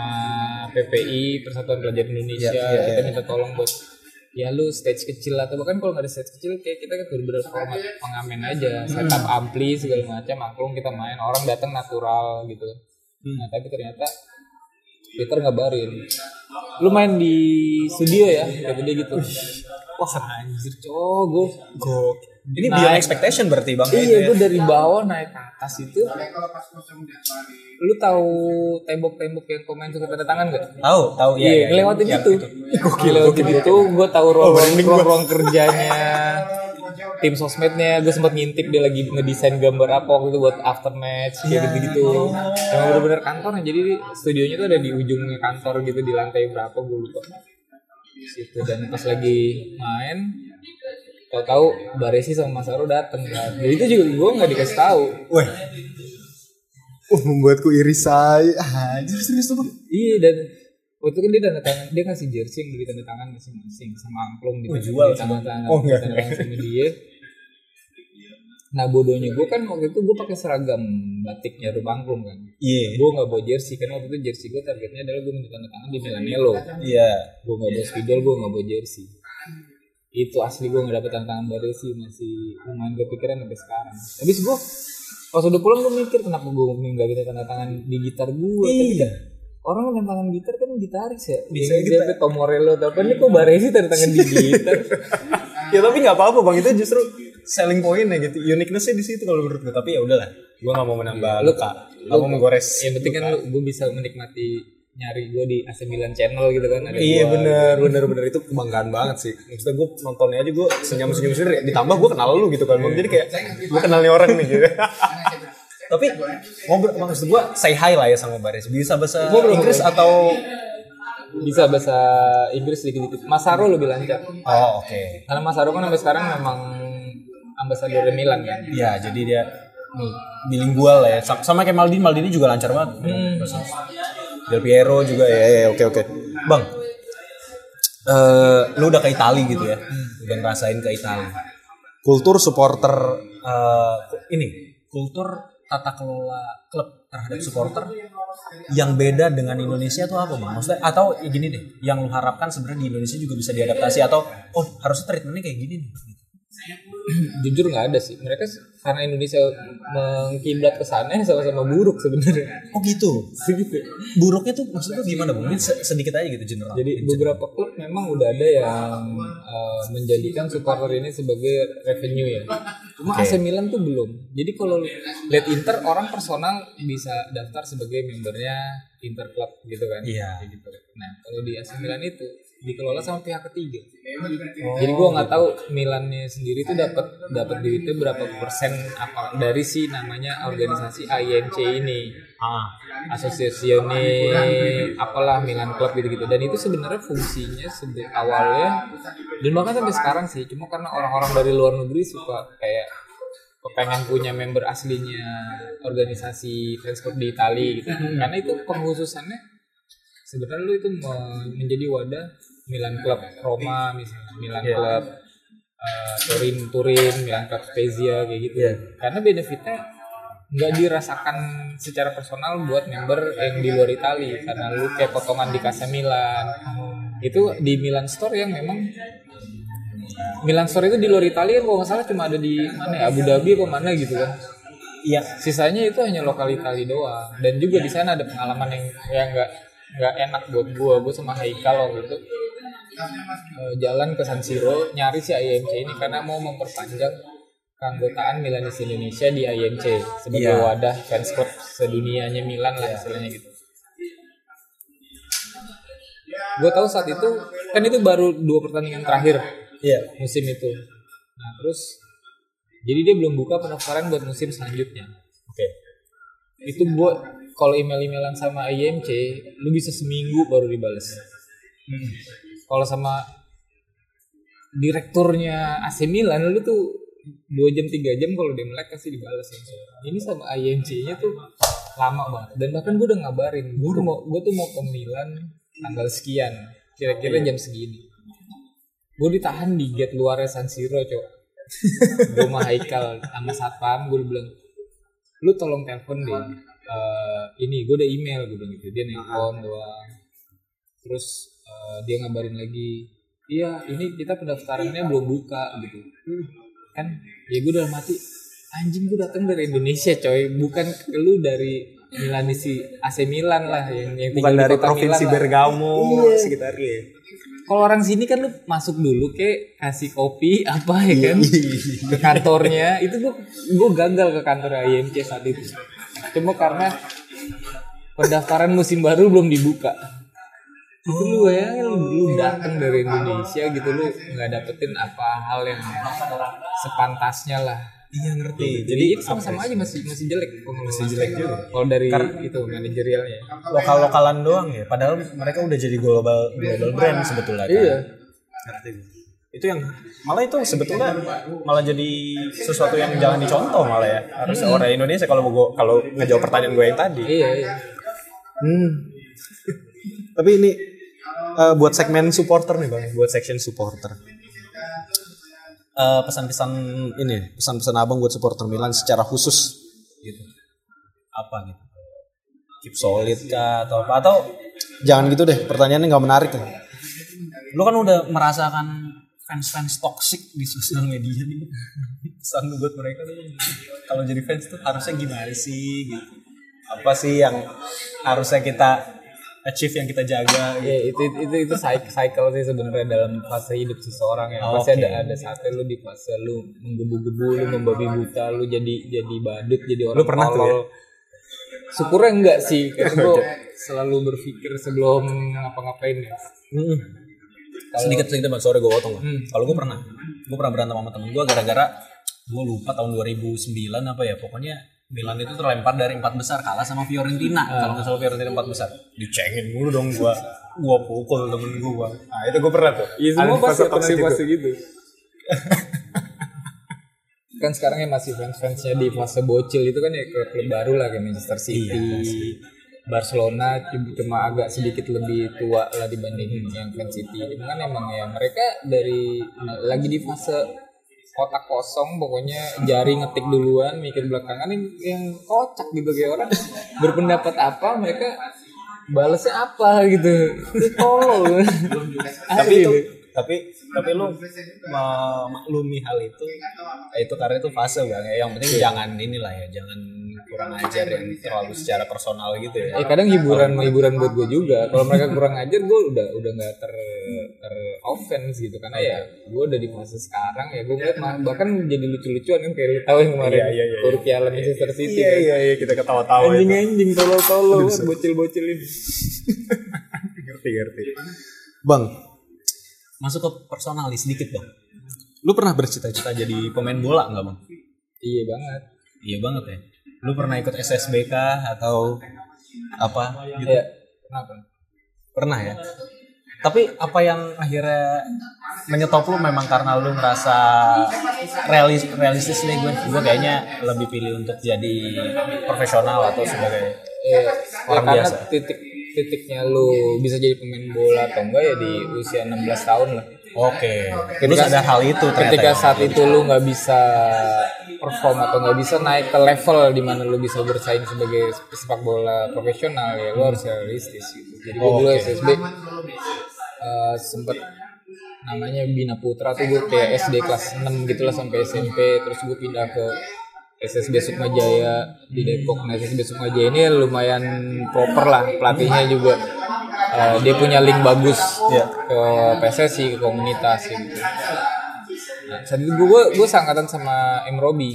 PPI Persatuan Pelajar Indonesia. Iya, iya, kita iya. minta tolong buat ya lu stage kecil atau bahkan kalau nggak ada stage kecil kayak kita kan bener-bener format pengamen aja. Setup ampli segala macam angklung kita main. Orang datang natural gitu. Nah tapi ternyata Peter ngabarin lu main di studio ya? Kata dia gitu. Wah anjir cowok gue. Ini Naik. beyond expectation berarti bang. iya itu ya. gue dari bawah naik ke atas itu lu tahu tembok-tembok yang komen suka tanda tangan gak? Tahu, tahu Iya, iya. ngelewatin Yang itu. Ngelewatin itu, gue tahu ruang ruang kerjanya, tim sosmednya, gue sempat ngintip dia lagi ngedesain gambar apa waktu itu buat after match kayak gitu-gitu. Emang bener-bener kantornya, jadi studionya tuh ada di ujungnya kantor gitu di lantai berapa gue lupa. Situ dan pas lagi main, tahu-tahu Baresi sama Mas Aro dateng kan. Jadi itu juga gue nggak dikasih tahu. Wah. Uh, membuatku iri saya. Anjir serius tuh. Iya dan waktu kan dia tanda tangan dia ngasih jersey yang dari tanda tangan masing-masing sama angklung gitu. Oh, jual tanda tangan. Oh, enggak. Tanda tangan sama dia. Nah bodohnya gue kan waktu itu gue pakai seragam batiknya tuh angklung kan. Iya. Gue nggak bawa jersey karena waktu itu jersey gue targetnya adalah gue minta tanda tangan di Milanello. Iya. Gue nggak bawa spidol, gue nggak bawa jersey. Itu asli gue nggak dapet tanda tangan dari sih masih lumayan kepikiran sampai sekarang. Habis gue pas udah pulang gue mikir kenapa gue bisa tanda tangan di gitar gue. Tapi Iya. orang tanda tangan gitar kan gitaris ya. Bisa Yang gitar. siapa Tom Morello apa ini kok Baresi tanda tangan di gitar. Ya tapi nggak apa-apa bang itu justru selling pointnya gitu, uniquenessnya di situ kalau menurut gue. Tapi ya udahlah, gue nggak mau menambah Lu- luka, nggak mau menggores. Yang penting kan gue bisa menikmati nyari gue di AC Milan Channel gitu kan. Ada Iya gua. bener bener bener itu kebanggaan banget sih. Maksudnya gue nontonnya aja gue senyum senyum sendiri. Ditambah gue kenal lu gitu kan. Bang. Jadi kayak gue kenal nih orang nih gitu. Tapi ngobrol maksud gue say hi lah ya sama Baris. Bisa bahasa Inggris atau Bisa bahasa Inggris sedikit-sedikit. Mas Saro lebih lancar. Oh oke. Karena Mas Saro kan sampai sekarang memang ambasador Milan kan. Iya jadi dia bilingual lah ya. Sama, kayak Maldini, Maldini juga lancar banget. Bahasa- Del Piero juga ya, ya oke oke. Bang, eh lu udah ke Itali gitu ya, udah ngerasain ke Itali. Kultur supporter eh, ini, kultur tata kelola klub terhadap supporter yang beda dengan Indonesia tuh apa bang? Maksudnya atau ya gini deh, yang lu harapkan sebenarnya di Indonesia juga bisa diadaptasi atau oh harusnya treatmentnya kayak gini nih. Jujur nggak ada sih. Mereka karena Indonesia mengkiblat ke sana sama-sama buruk sebenarnya. Oh gitu. Segitu. Buruknya tuh maksudnya gimana se- sedikit aja gitu general. Jadi beberapa klub memang udah ada yang eh, menjadikan supporter ini sebagai revenue ya. Cuma AC Milan tuh belum. Jadi kalau lihat Inter orang personal bisa daftar sebagai membernya Inter Club gitu kan. Iya. Kayak gitu. Nah kalau di AC Milan itu dikelola sama pihak ketiga. Jadi gua nggak tahu Milannya sendiri tuh dapat dapat duitnya berapa persen apa dari si namanya organisasi INC ini. Ah, asosiasione apalah Milan Club gitu-gitu. Dan itu sebenarnya fungsinya sebe- awalnya dan bahkan sampai sekarang sih. Cuma karena orang-orang dari luar negeri suka kayak pengen punya member aslinya organisasi fans club di Italia gitu. Karena itu penghususannya sebenarnya lu itu me- menjadi wadah Milan Club Roma misalnya. Milan Club eh, Turin Turin Milan Club Spezia kayak gitu. Karena benefitnya nggak dirasakan secara personal buat member yang di luar Italia. Karena lu kayak potongan di Casa Milan. Itu di Milan Store yang memang Milan Store itu di luar Italia kalau nggak salah cuma ada di mana ya? Abu Dhabi apa mana gitu kan. Iya. sisanya itu hanya lokal Italia doang. Dan juga di sana ada pengalaman yang yang nggak nggak enak buat gua. Gua sama Haikal waktu itu eh, jalan ke San Siro nyari si IMC ini karena mau memperpanjang keanggotaan Milanis Indonesia di IMC sebagai Iya. wadah fans club sedunianya Milan lah istilahnya gitu. Gue tahu saat itu kan itu baru dua pertandingan terakhir Iya. musim itu. Nah terus jadi dia belum buka pendaftaran buat musim selanjutnya. Oke. Itu buat kalau email-emailan sama IMC, lu bisa seminggu baru dibales. Kalau sama direkturnya AC Milan, lu tuh dua jam tiga jam kalau dia melek pasti dibales Ini sama IMC-nya tuh lama banget. Dan bahkan gue udah ngabarin, gue tuh mau gue tuh mau ke Milan tanggal sekian, kira-kira jam segini. Gue ditahan di gate luarnya San Siro, cok. gue sama Haikal sama satpam gue bilang lu tolong telepon deh Eh, ini gue udah email gue bilang gitu dia nelpon doang terus eh, dia ngabarin lagi iya ini kita pendaftarannya belum buka gitu. Kan ya gue udah mati anjing gue datang dari Indonesia coy. Bukan lu dari Milanisi AC Milan lah yang, yang bukan dari provinsi Milan. Bergamo Iya. sekitarnya ya. Kalau orang sini kan lu masuk dulu ke kasih kopi apa ya kan? Ke kantornya. Itu gua gua gagal ke kantor IMC saat itu. Cuma karena pendaftaran musim baru belum dibuka itu lu ya lu, lu datang dari Indonesia gitu lu nggak dapetin apa hal yang sepantasnya lah. Iya ngerti. Jadi itu sama-sama aja masih masih jelek. Masih jelek juga. Kalau dari itu manajerialnya. Lokal lokalan doang ya padahal mereka udah jadi global global brand sebetulnya kan. iya. Ngerti itu yang malah itu sebetulnya malah jadi sesuatu yang jangan dicontoh malah ya. Harus orang Indonesia kalau gua kalau ngejawab pertanyaan gue yang tadi. Iya iya. Hmm. Tapi ini eh, buat segmen supporter nih bang, buat section supporter. Eh, pesan-pesan ini, pesan-pesan abang buat supporter Milan secara khusus gitu. Apa gitu? Keep solid kah atau apa? Atau jangan gitu deh, pertanyaannya nggak menarik tuh. Lu kan udah merasakan fans-fans toxic di sosial media nih. Pesan buat mereka nih, kalau jadi fans tuh harusnya gimana sih gitu apa sih yang harusnya kita achieve yang kita jaga gitu. Iya itu itu itu cycle, cycle sih sebenarnya dalam fase hidup seseorang ya. Oh, Pasti oke. ada ada saatnya lu di fase lu menggebu-gebu, lu membabi buta, lu jadi jadi badut, jadi orang Lu pernah tuh tolol. ya? Syukurnya enggak sih, karena gue selalu berpikir sebelum ngapa-ngapain ya. Hmm. sedikit sedikit bang sore gue potong Hmm. kalau gue pernah gue pernah berantem sama temen gue gara-gara gue lupa tahun 2009 apa ya pokoknya Milan itu terlempar dari empat besar kalah sama Fiorentina Ah. kalau nggak salah Fiorentina empat besar dicengin mulu dong gue gue pukul temen gue nah itu gue pernah tuh Iya semua Ada pasti itu. fase gitu. kan sekarang ya masih fans-fansnya di fase bocil itu kan ya klub-klub baru lah kayak Manchester City, Barcelona cuma- agak sedikit lebih tua lah dibanding yang fans City. Cuma kan emang ya mereka dari lagi di fase kotak kosong pokoknya jari ngetik duluan mikir belakangan yang, yang kocak gitu kayak orang berpendapat apa mereka balasnya apa gitu. Itu tolol. Tapi itu tapi tapi lu memaklumi hal itu itu karena itu fase bang. Ya yang penting jangan inilah ya jangan kurang ajar yang terlalu secara personal gitu ya. Eh kadang hiburan hiburan buat gue juga. Kalau mereka kurang ajar, gue udah udah nggak ter ter offense gitu karena ya gue udah di fase sekarang ya gue ngeliat mah- bahkan jadi lucu-lucuan kan kayak lu tahu yang kemarin Iya, iya, iya, Tur Piala Manchester City iya kan. iya iya kita ketawa-tawa itu. Anjing-anjing tolol-tolol bocil-bocil ini. ngerti ngerti. Bang masuk ke personal nih sedikit bang lu pernah bercita-cita jadi pemain bola nggak bang? Iya banget. iya banget ya lu pernah ikut SSBK atau apa gitu. Kenapa? pernah ya tapi apa yang akhirnya menyetop lu memang karena lu ngerasa realis realistis nih gue gue kayaknya lebih pilih untuk jadi profesional atau sebagai Eh, Orang ya karena biasa. titik titiknya lu bisa jadi pemain bola atau enggak ya di usia 16 tahun lah. oke lu sadar hal itu ternyata ketika ya? saat itu lu nggak bisa perform atau nggak bisa naik ke level di mana lu bisa bersaing sebagai sepak bola profesional ya lu harus realistis gitu. Jadi gue dulu Oke. SSB eh, sempet namanya Bina Putra tuh gue kayak SD kelas 6 gitu lah sampai SMP terus gue pindah ke SSB Sukma Jaya di Depok. Nah SSB Sukma Jaya ini lumayan proper lah pelatihnya juga. Eh, dia punya link bagus Iya. ke PSSI ke komunitas gitu saat itu gue gue sangkatan sama M Robi.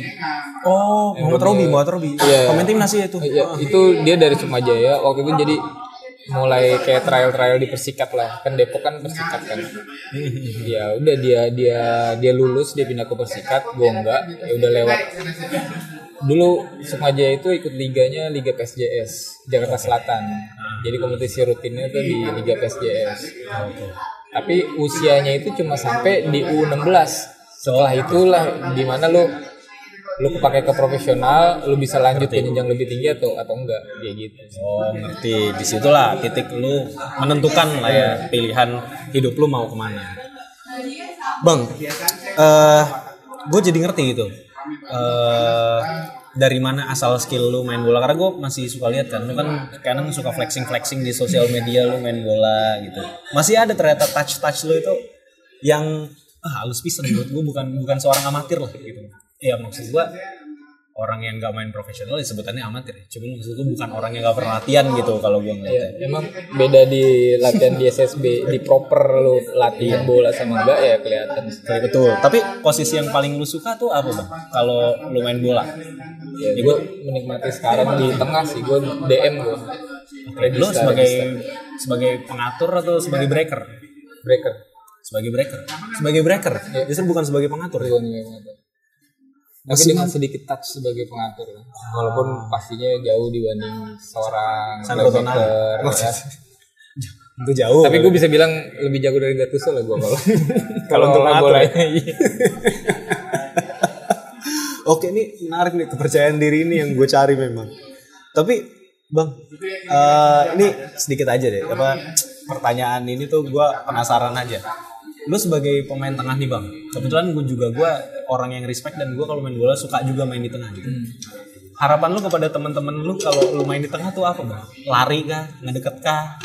Oh Muhammad Robi Muhammad Robi. Iya. pemain timnas ya itu? Ya, itu dia dari Sukmajaya waktu itu jadi mulai kayak trial-trial di Persikat lah. Kan Depok kan Persikat kan. Ya udah dia dia dia lulus dia pindah ke Persikat. Gue enggak. Ya udah lewat. Dulu Sukmajaya itu ikut liganya Liga PSJS Jakarta Selatan. Jadi kompetisi rutinnya itu di Liga PSJS tapi usianya itu cuma sampai di U16 setelah itulah di mana lu lu pakai ke profesional lu bisa lanjut ke jenjang lebih tinggi atau atau enggak? Kayak gitu. Oh ngerti, di situlah titik lu menentukan lah ya pilihan hidup lu mau ke mana. Bang, eh gue jadi ngerti gitu. eh dari mana asal skill lu main bola? Karena gue masih suka lihat kan lu kan kadang suka flexing flexing di sosial media lu main bola gitu. Masih ada ternyata touch touch lu itu yang ah, halus pisan buat gue bukan bukan seorang amatir lah gitu ya maksud gue orang yang nggak main profesional disebutannya amatir ya. Cuma maksud gue bukan orang yang nggak pernah latihan gitu kalau gue ngeliatnya. Ya, emang beda di latihan di SSB di proper lu latihan bola sama enggak ya kelihatan. Kayak betul. Tapi posisi yang paling lu suka tuh apa bang? Kalau lu main bola? Ya, gue menikmati sekarang di tengah sih gue DM gue. Lu sebagai sebagai pengatur atau sebagai breaker? breaker. Sebagai breaker. Sebagai breaker. Justru bukan sebagai pengatur. ya? Bukan sebagai pengatur. Tapi dengan sedikit touch sebagai pengatur. Walaupun pastinya jauh dibanding seorang playmaker, ya. Itu jauh. Tapi gue bisa bilang lebih jago dari Gattuso lah gue kalau Kalau untuk ya? bolanya. iya. Oke ini menarik nih kepercayaan diri ini yang gue cari memang. Tapi bang, eh, ini sedikit aja deh. Apa pertanyaan ini tuh gue penasaran aja. Lu sebagai pemain tengah nih bang. Kebetulan gue juga gue orang yang respect dan gue kalau main bola suka juga main di tengah gitu. Harapan lu kepada teman-teman lu kalau lu main di tengah tuh apa bang? Lari kah? Ngedeket kah?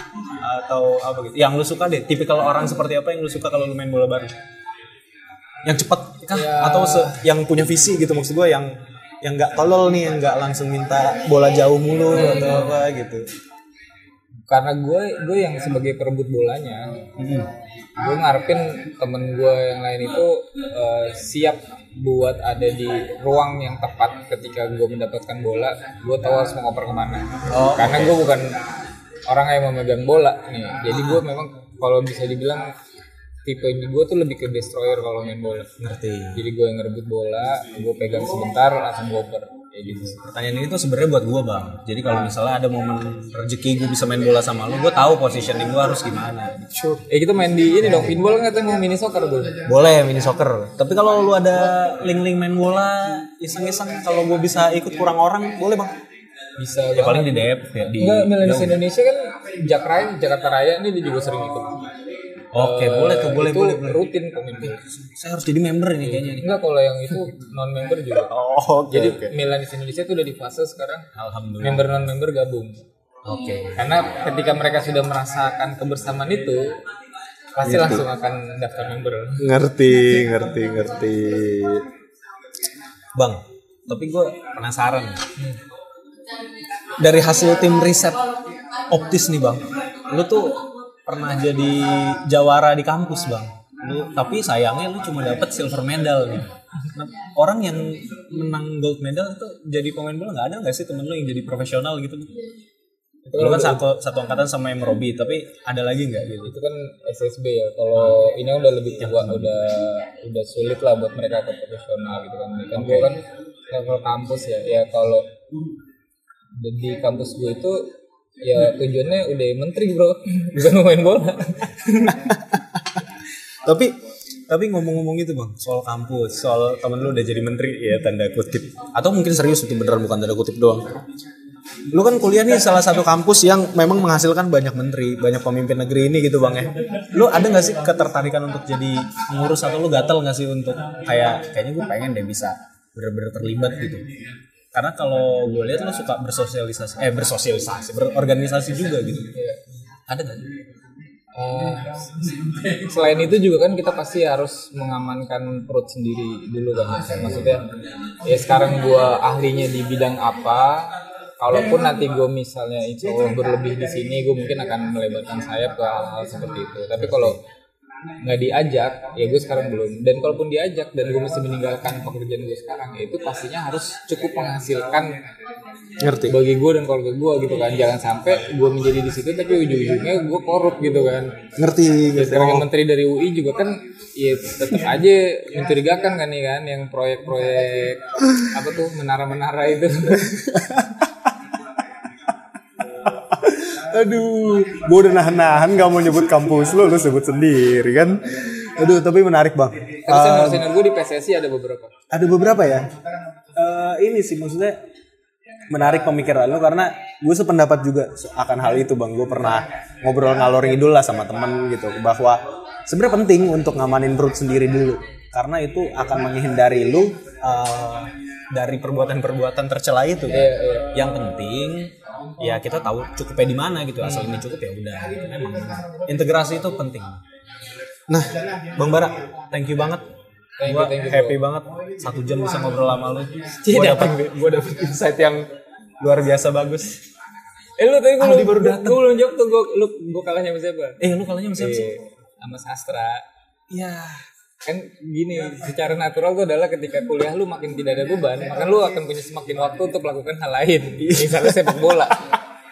Atau apa gitu? Yang lu suka deh tipikal orang seperti apa yang lu suka kalau lu main bola bareng? Yang cepat kah? Atau se- yang punya visi gitu maksud gue yang yang nggak tolol nih yang nggak langsung minta bola jauh mulu atau apa gitu. Karena gue gue yang sebagai perebut bolanya, gue ngarepin temen gue yang lain itu eh, siap buat ada di ruang yang tepat ketika gue mendapatkan bola, gue tahu harus mengoper ke mana. Karena gue bukan orang yang memegang bola nih, jadi gue memang kalau bisa dibilang tipe ini gue tuh lebih ke destroyer kalau main bola. ngerti. Jadi gue yang ngerebut bola, gue pegang sebentar langsung ngoper kayak gitu. sih. pertanyaan ini tuh sebenarnya buat gue bang jadi kalau misalnya ada momen rezeki gue bisa main bola sama lu gue tahu positioning gue harus gimana Eh kita main di ini dong pinball katanya mau mini soccer dulu. boleh mini soccer tapi kalau lu ada link-link main bola iseng-iseng kalau gue bisa ikut kurang orang boleh bang Bisa ya paling di DF ya di Enggak, Indonesia kan Jakraya, Jakarta Raya ini dia juga sering ikut. Oke boleh tuh boleh itu boleh boleh rutin kok member. saya harus jadi member ini kayaknya nih Enggak kalau yang itu non member juga. oh oke Jadi oke Milanis Indonesia itu udah di fase sekarang alhamdulillah member non member gabung. oke Karena ketika mereka sudah merasakan kebersamaan itu pasti langsung akan daftar member. ngerti ngerti ngerti bang tapi gue penasaran nih. dari hasil tim riset optis nih bang lu tuh pernah jadi jawara di kampus bang. Lu tapi sayangnya lu cuma dapet silver medal nih Nah, orang yang menang gold medal itu jadi pemain bola nggak ada nggak sih temen lu yang jadi profesional gitu? Lu kan satu satu angkatan sama yang Robi tapi ada lagi nggak gitu? Itu kan SSB ya. Kalau ini udah lebih tua, udah udah sulit lah buat mereka ke profesional gitu kan. Kan gue kan level kampus ya. Ya kalau di kampus gue itu ya tujuannya udah menteri bro, bukan main bola. tapi tapi ngomong-ngomong itu bang soal kampus soal temen lu udah jadi menteri ya tanda kutip. Atau mungkin serius itu beneran bukan tanda kutip doang. Lu kan kuliah nih salah satu kampus yang memang menghasilkan banyak menteri banyak pemimpin negeri ini gitu bang ya. Lu ada nggak sih ketertarikan untuk jadi pengurus atau lu gatel nggak sih untuk kayak kayaknya gue pengen deh bisa bener-bener terlibat gitu karena kalau gue lihat lu suka bersosialisasi eh bersosialisasi berorganisasi juga gitu. Ada nggak? Eh, selain itu juga kan kita pasti harus mengamankan perut sendiri dulu kan maksudnya ya sekarang gua ahlinya di bidang apa kalaupun nanti gue misalnya itu berlebih di sini gue mungkin akan melebarkan sayap ke hal-hal seperti itu. Tapi kalau nggak diajak ya gue sekarang belum. Dan kalaupun diajak dan gue mesti meninggalkan pekerjaan gue sekarang ya itu pastinya harus cukup menghasilkan ngerti. bagi gue dan keluarga gue gitu kan. Jangan sampai gue menjadi di situ tapi ujung-ujungnya gue korup gitu kan. Ngerti Ya, ngerti. sekarang yang menteri dari UI juga kan ya tetap aja mencurigakan kan nih kan yang proyek-proyek apa tuh menara-menara itu Aduh, gue udah nahan-nahan gak mau nyebut kampus lu, lu sebut sendiri kan. Aduh, tapi menarik bang. tapi senior gue di PSSI ada beberapa Ada beberapa ya. Eh, ini sih maksudnya menarik pemikiran lu karena gue sependapat juga akan hal itu bang. Gue pernah ngobrol ngalor ngidul lah sama temen gitu bahwa sebenarnya penting untuk ngamanin perut sendiri dulu karena itu akan menghindari lu eh, dari perbuatan-perbuatan tercela itu kan. Iya, iya. Yang penting ya kita tahu cukupnya di mana gitu. Asal ini cukup ya udah gitu. Memang integrasi itu penting. Nah, Bang Bara, thank you banget Thank you, Gua thank you, happy bro. banget satu jam bisa ngobrol sama lu. Gue dapet, gua dapet insight yang luar biasa bagus. Eh lu tadi gue baru datang. Gue belum jawab tuh gue lu gue kalahnya sama siapa? Eh lu kalahnya sama siapa sih? Eh, sama sastra. Iya. Kan gini, secara natural tuh adalah ketika kuliah lu makin tidak ada beban, maka lu akan punya semakin waktu untuk melakukan hal lain. Misalnya sepak bola.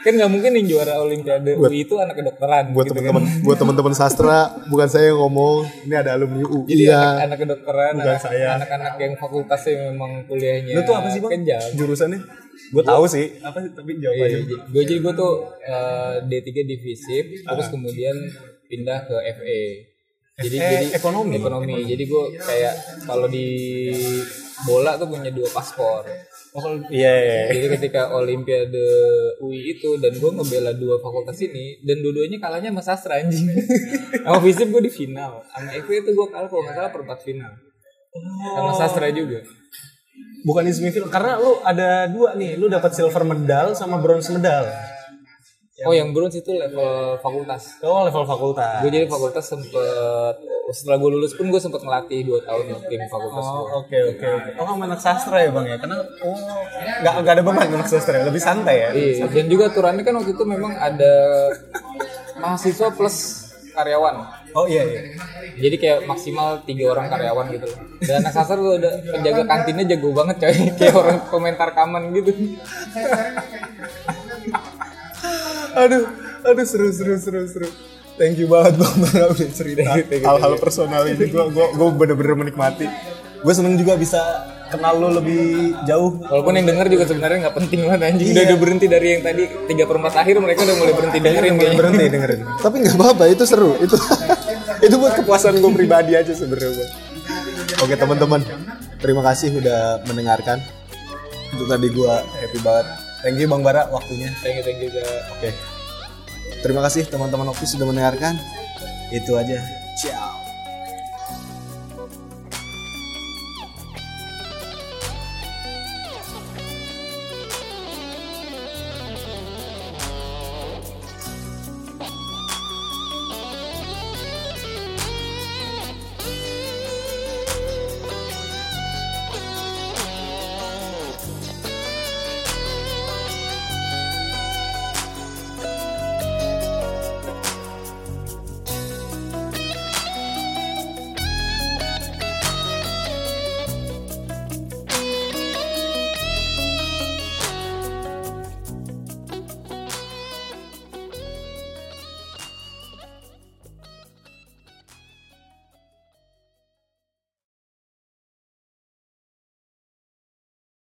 Kan nggak mungkin yang juara olimpiade UI itu anak kedokteran buat gitu teman-teman kan. buat teman-teman sastra bukan saya yang ngomong ini ada alumni UI Jadi ya anak, anak kedokteran, Bukan anak, saya. anak-anak yang fakultasnya memang kuliahnya Lu tuh apa sih bang? Kenjam. Jurusannya? Gue tahu sih. Apa sih? Tapi jawab aja. gue jadi gue tuh eh, D3 di FISIP, terus kemudian pindah ke FE. Jadi FE jadi ekonomi? Ekonomi. Jadi gue kayak kalau di bola tuh punya dua paspor. Oh, kalau- iya, iya, iya. Jadi ketika Olimpiade UI itu dan gue ngebela dua fakultas ini dan dua-duanya kalahnya sama sastra anjing. sama FISIP gue di final. Sama FE itu gue kalah kalau nggak salah perempat final. Sama sastra juga. Bukan di semifinal karena lu ada dua nih, lu dapat silver medal sama bronze medal. Oh yang bronze itu level fakultas. Oh, level fakultas. gue jadi fakultas sempet setelah gue lulus pun gue sempet ngelatih dua tahun di tim fakultas. Oh, oke oke oke. Oh, kamu anak sastra ya, Bang ya? Karena oh, nggak nggak ada beban anak sastra, ya? lebih santai ya. Iya, dan juga aturannya kan waktu itu memang ada mahasiswa plus karyawan. Oh iya iya. Jadi kayak maksimal tiga orang karyawan gitu. Dan anak sastra tuh udah penjaga kantinnya jago banget coy. Kayak orang komentar kaman gitu. Aduh aduh seru seru seru seru. Thank you banget bang Bara udah cerita. Hal-hal personal ini gue gue gue bener-bener menikmati. Gue seneng juga bisa kenal lo lebih jauh. Walaupun yang denger juga sebenarnya nggak penting banget anjing. Udah, udah berhenti dari yang tadi tiga perempat akhir mereka udah mulai berhenti dengerin kayaknya. berhenti dengerin. Tapi nggak apa-apa itu seru. Itu itu buat kepuasan gue pribadi aja sebenarnya oke teman-teman terima kasih udah mendengarkan. Itu tadi gue happy banget thank you bang Bara waktunya. Thank you, thank you juga. oke. Terima kasih teman-teman Oki sudah mendengarkan. Itu aja. Ciao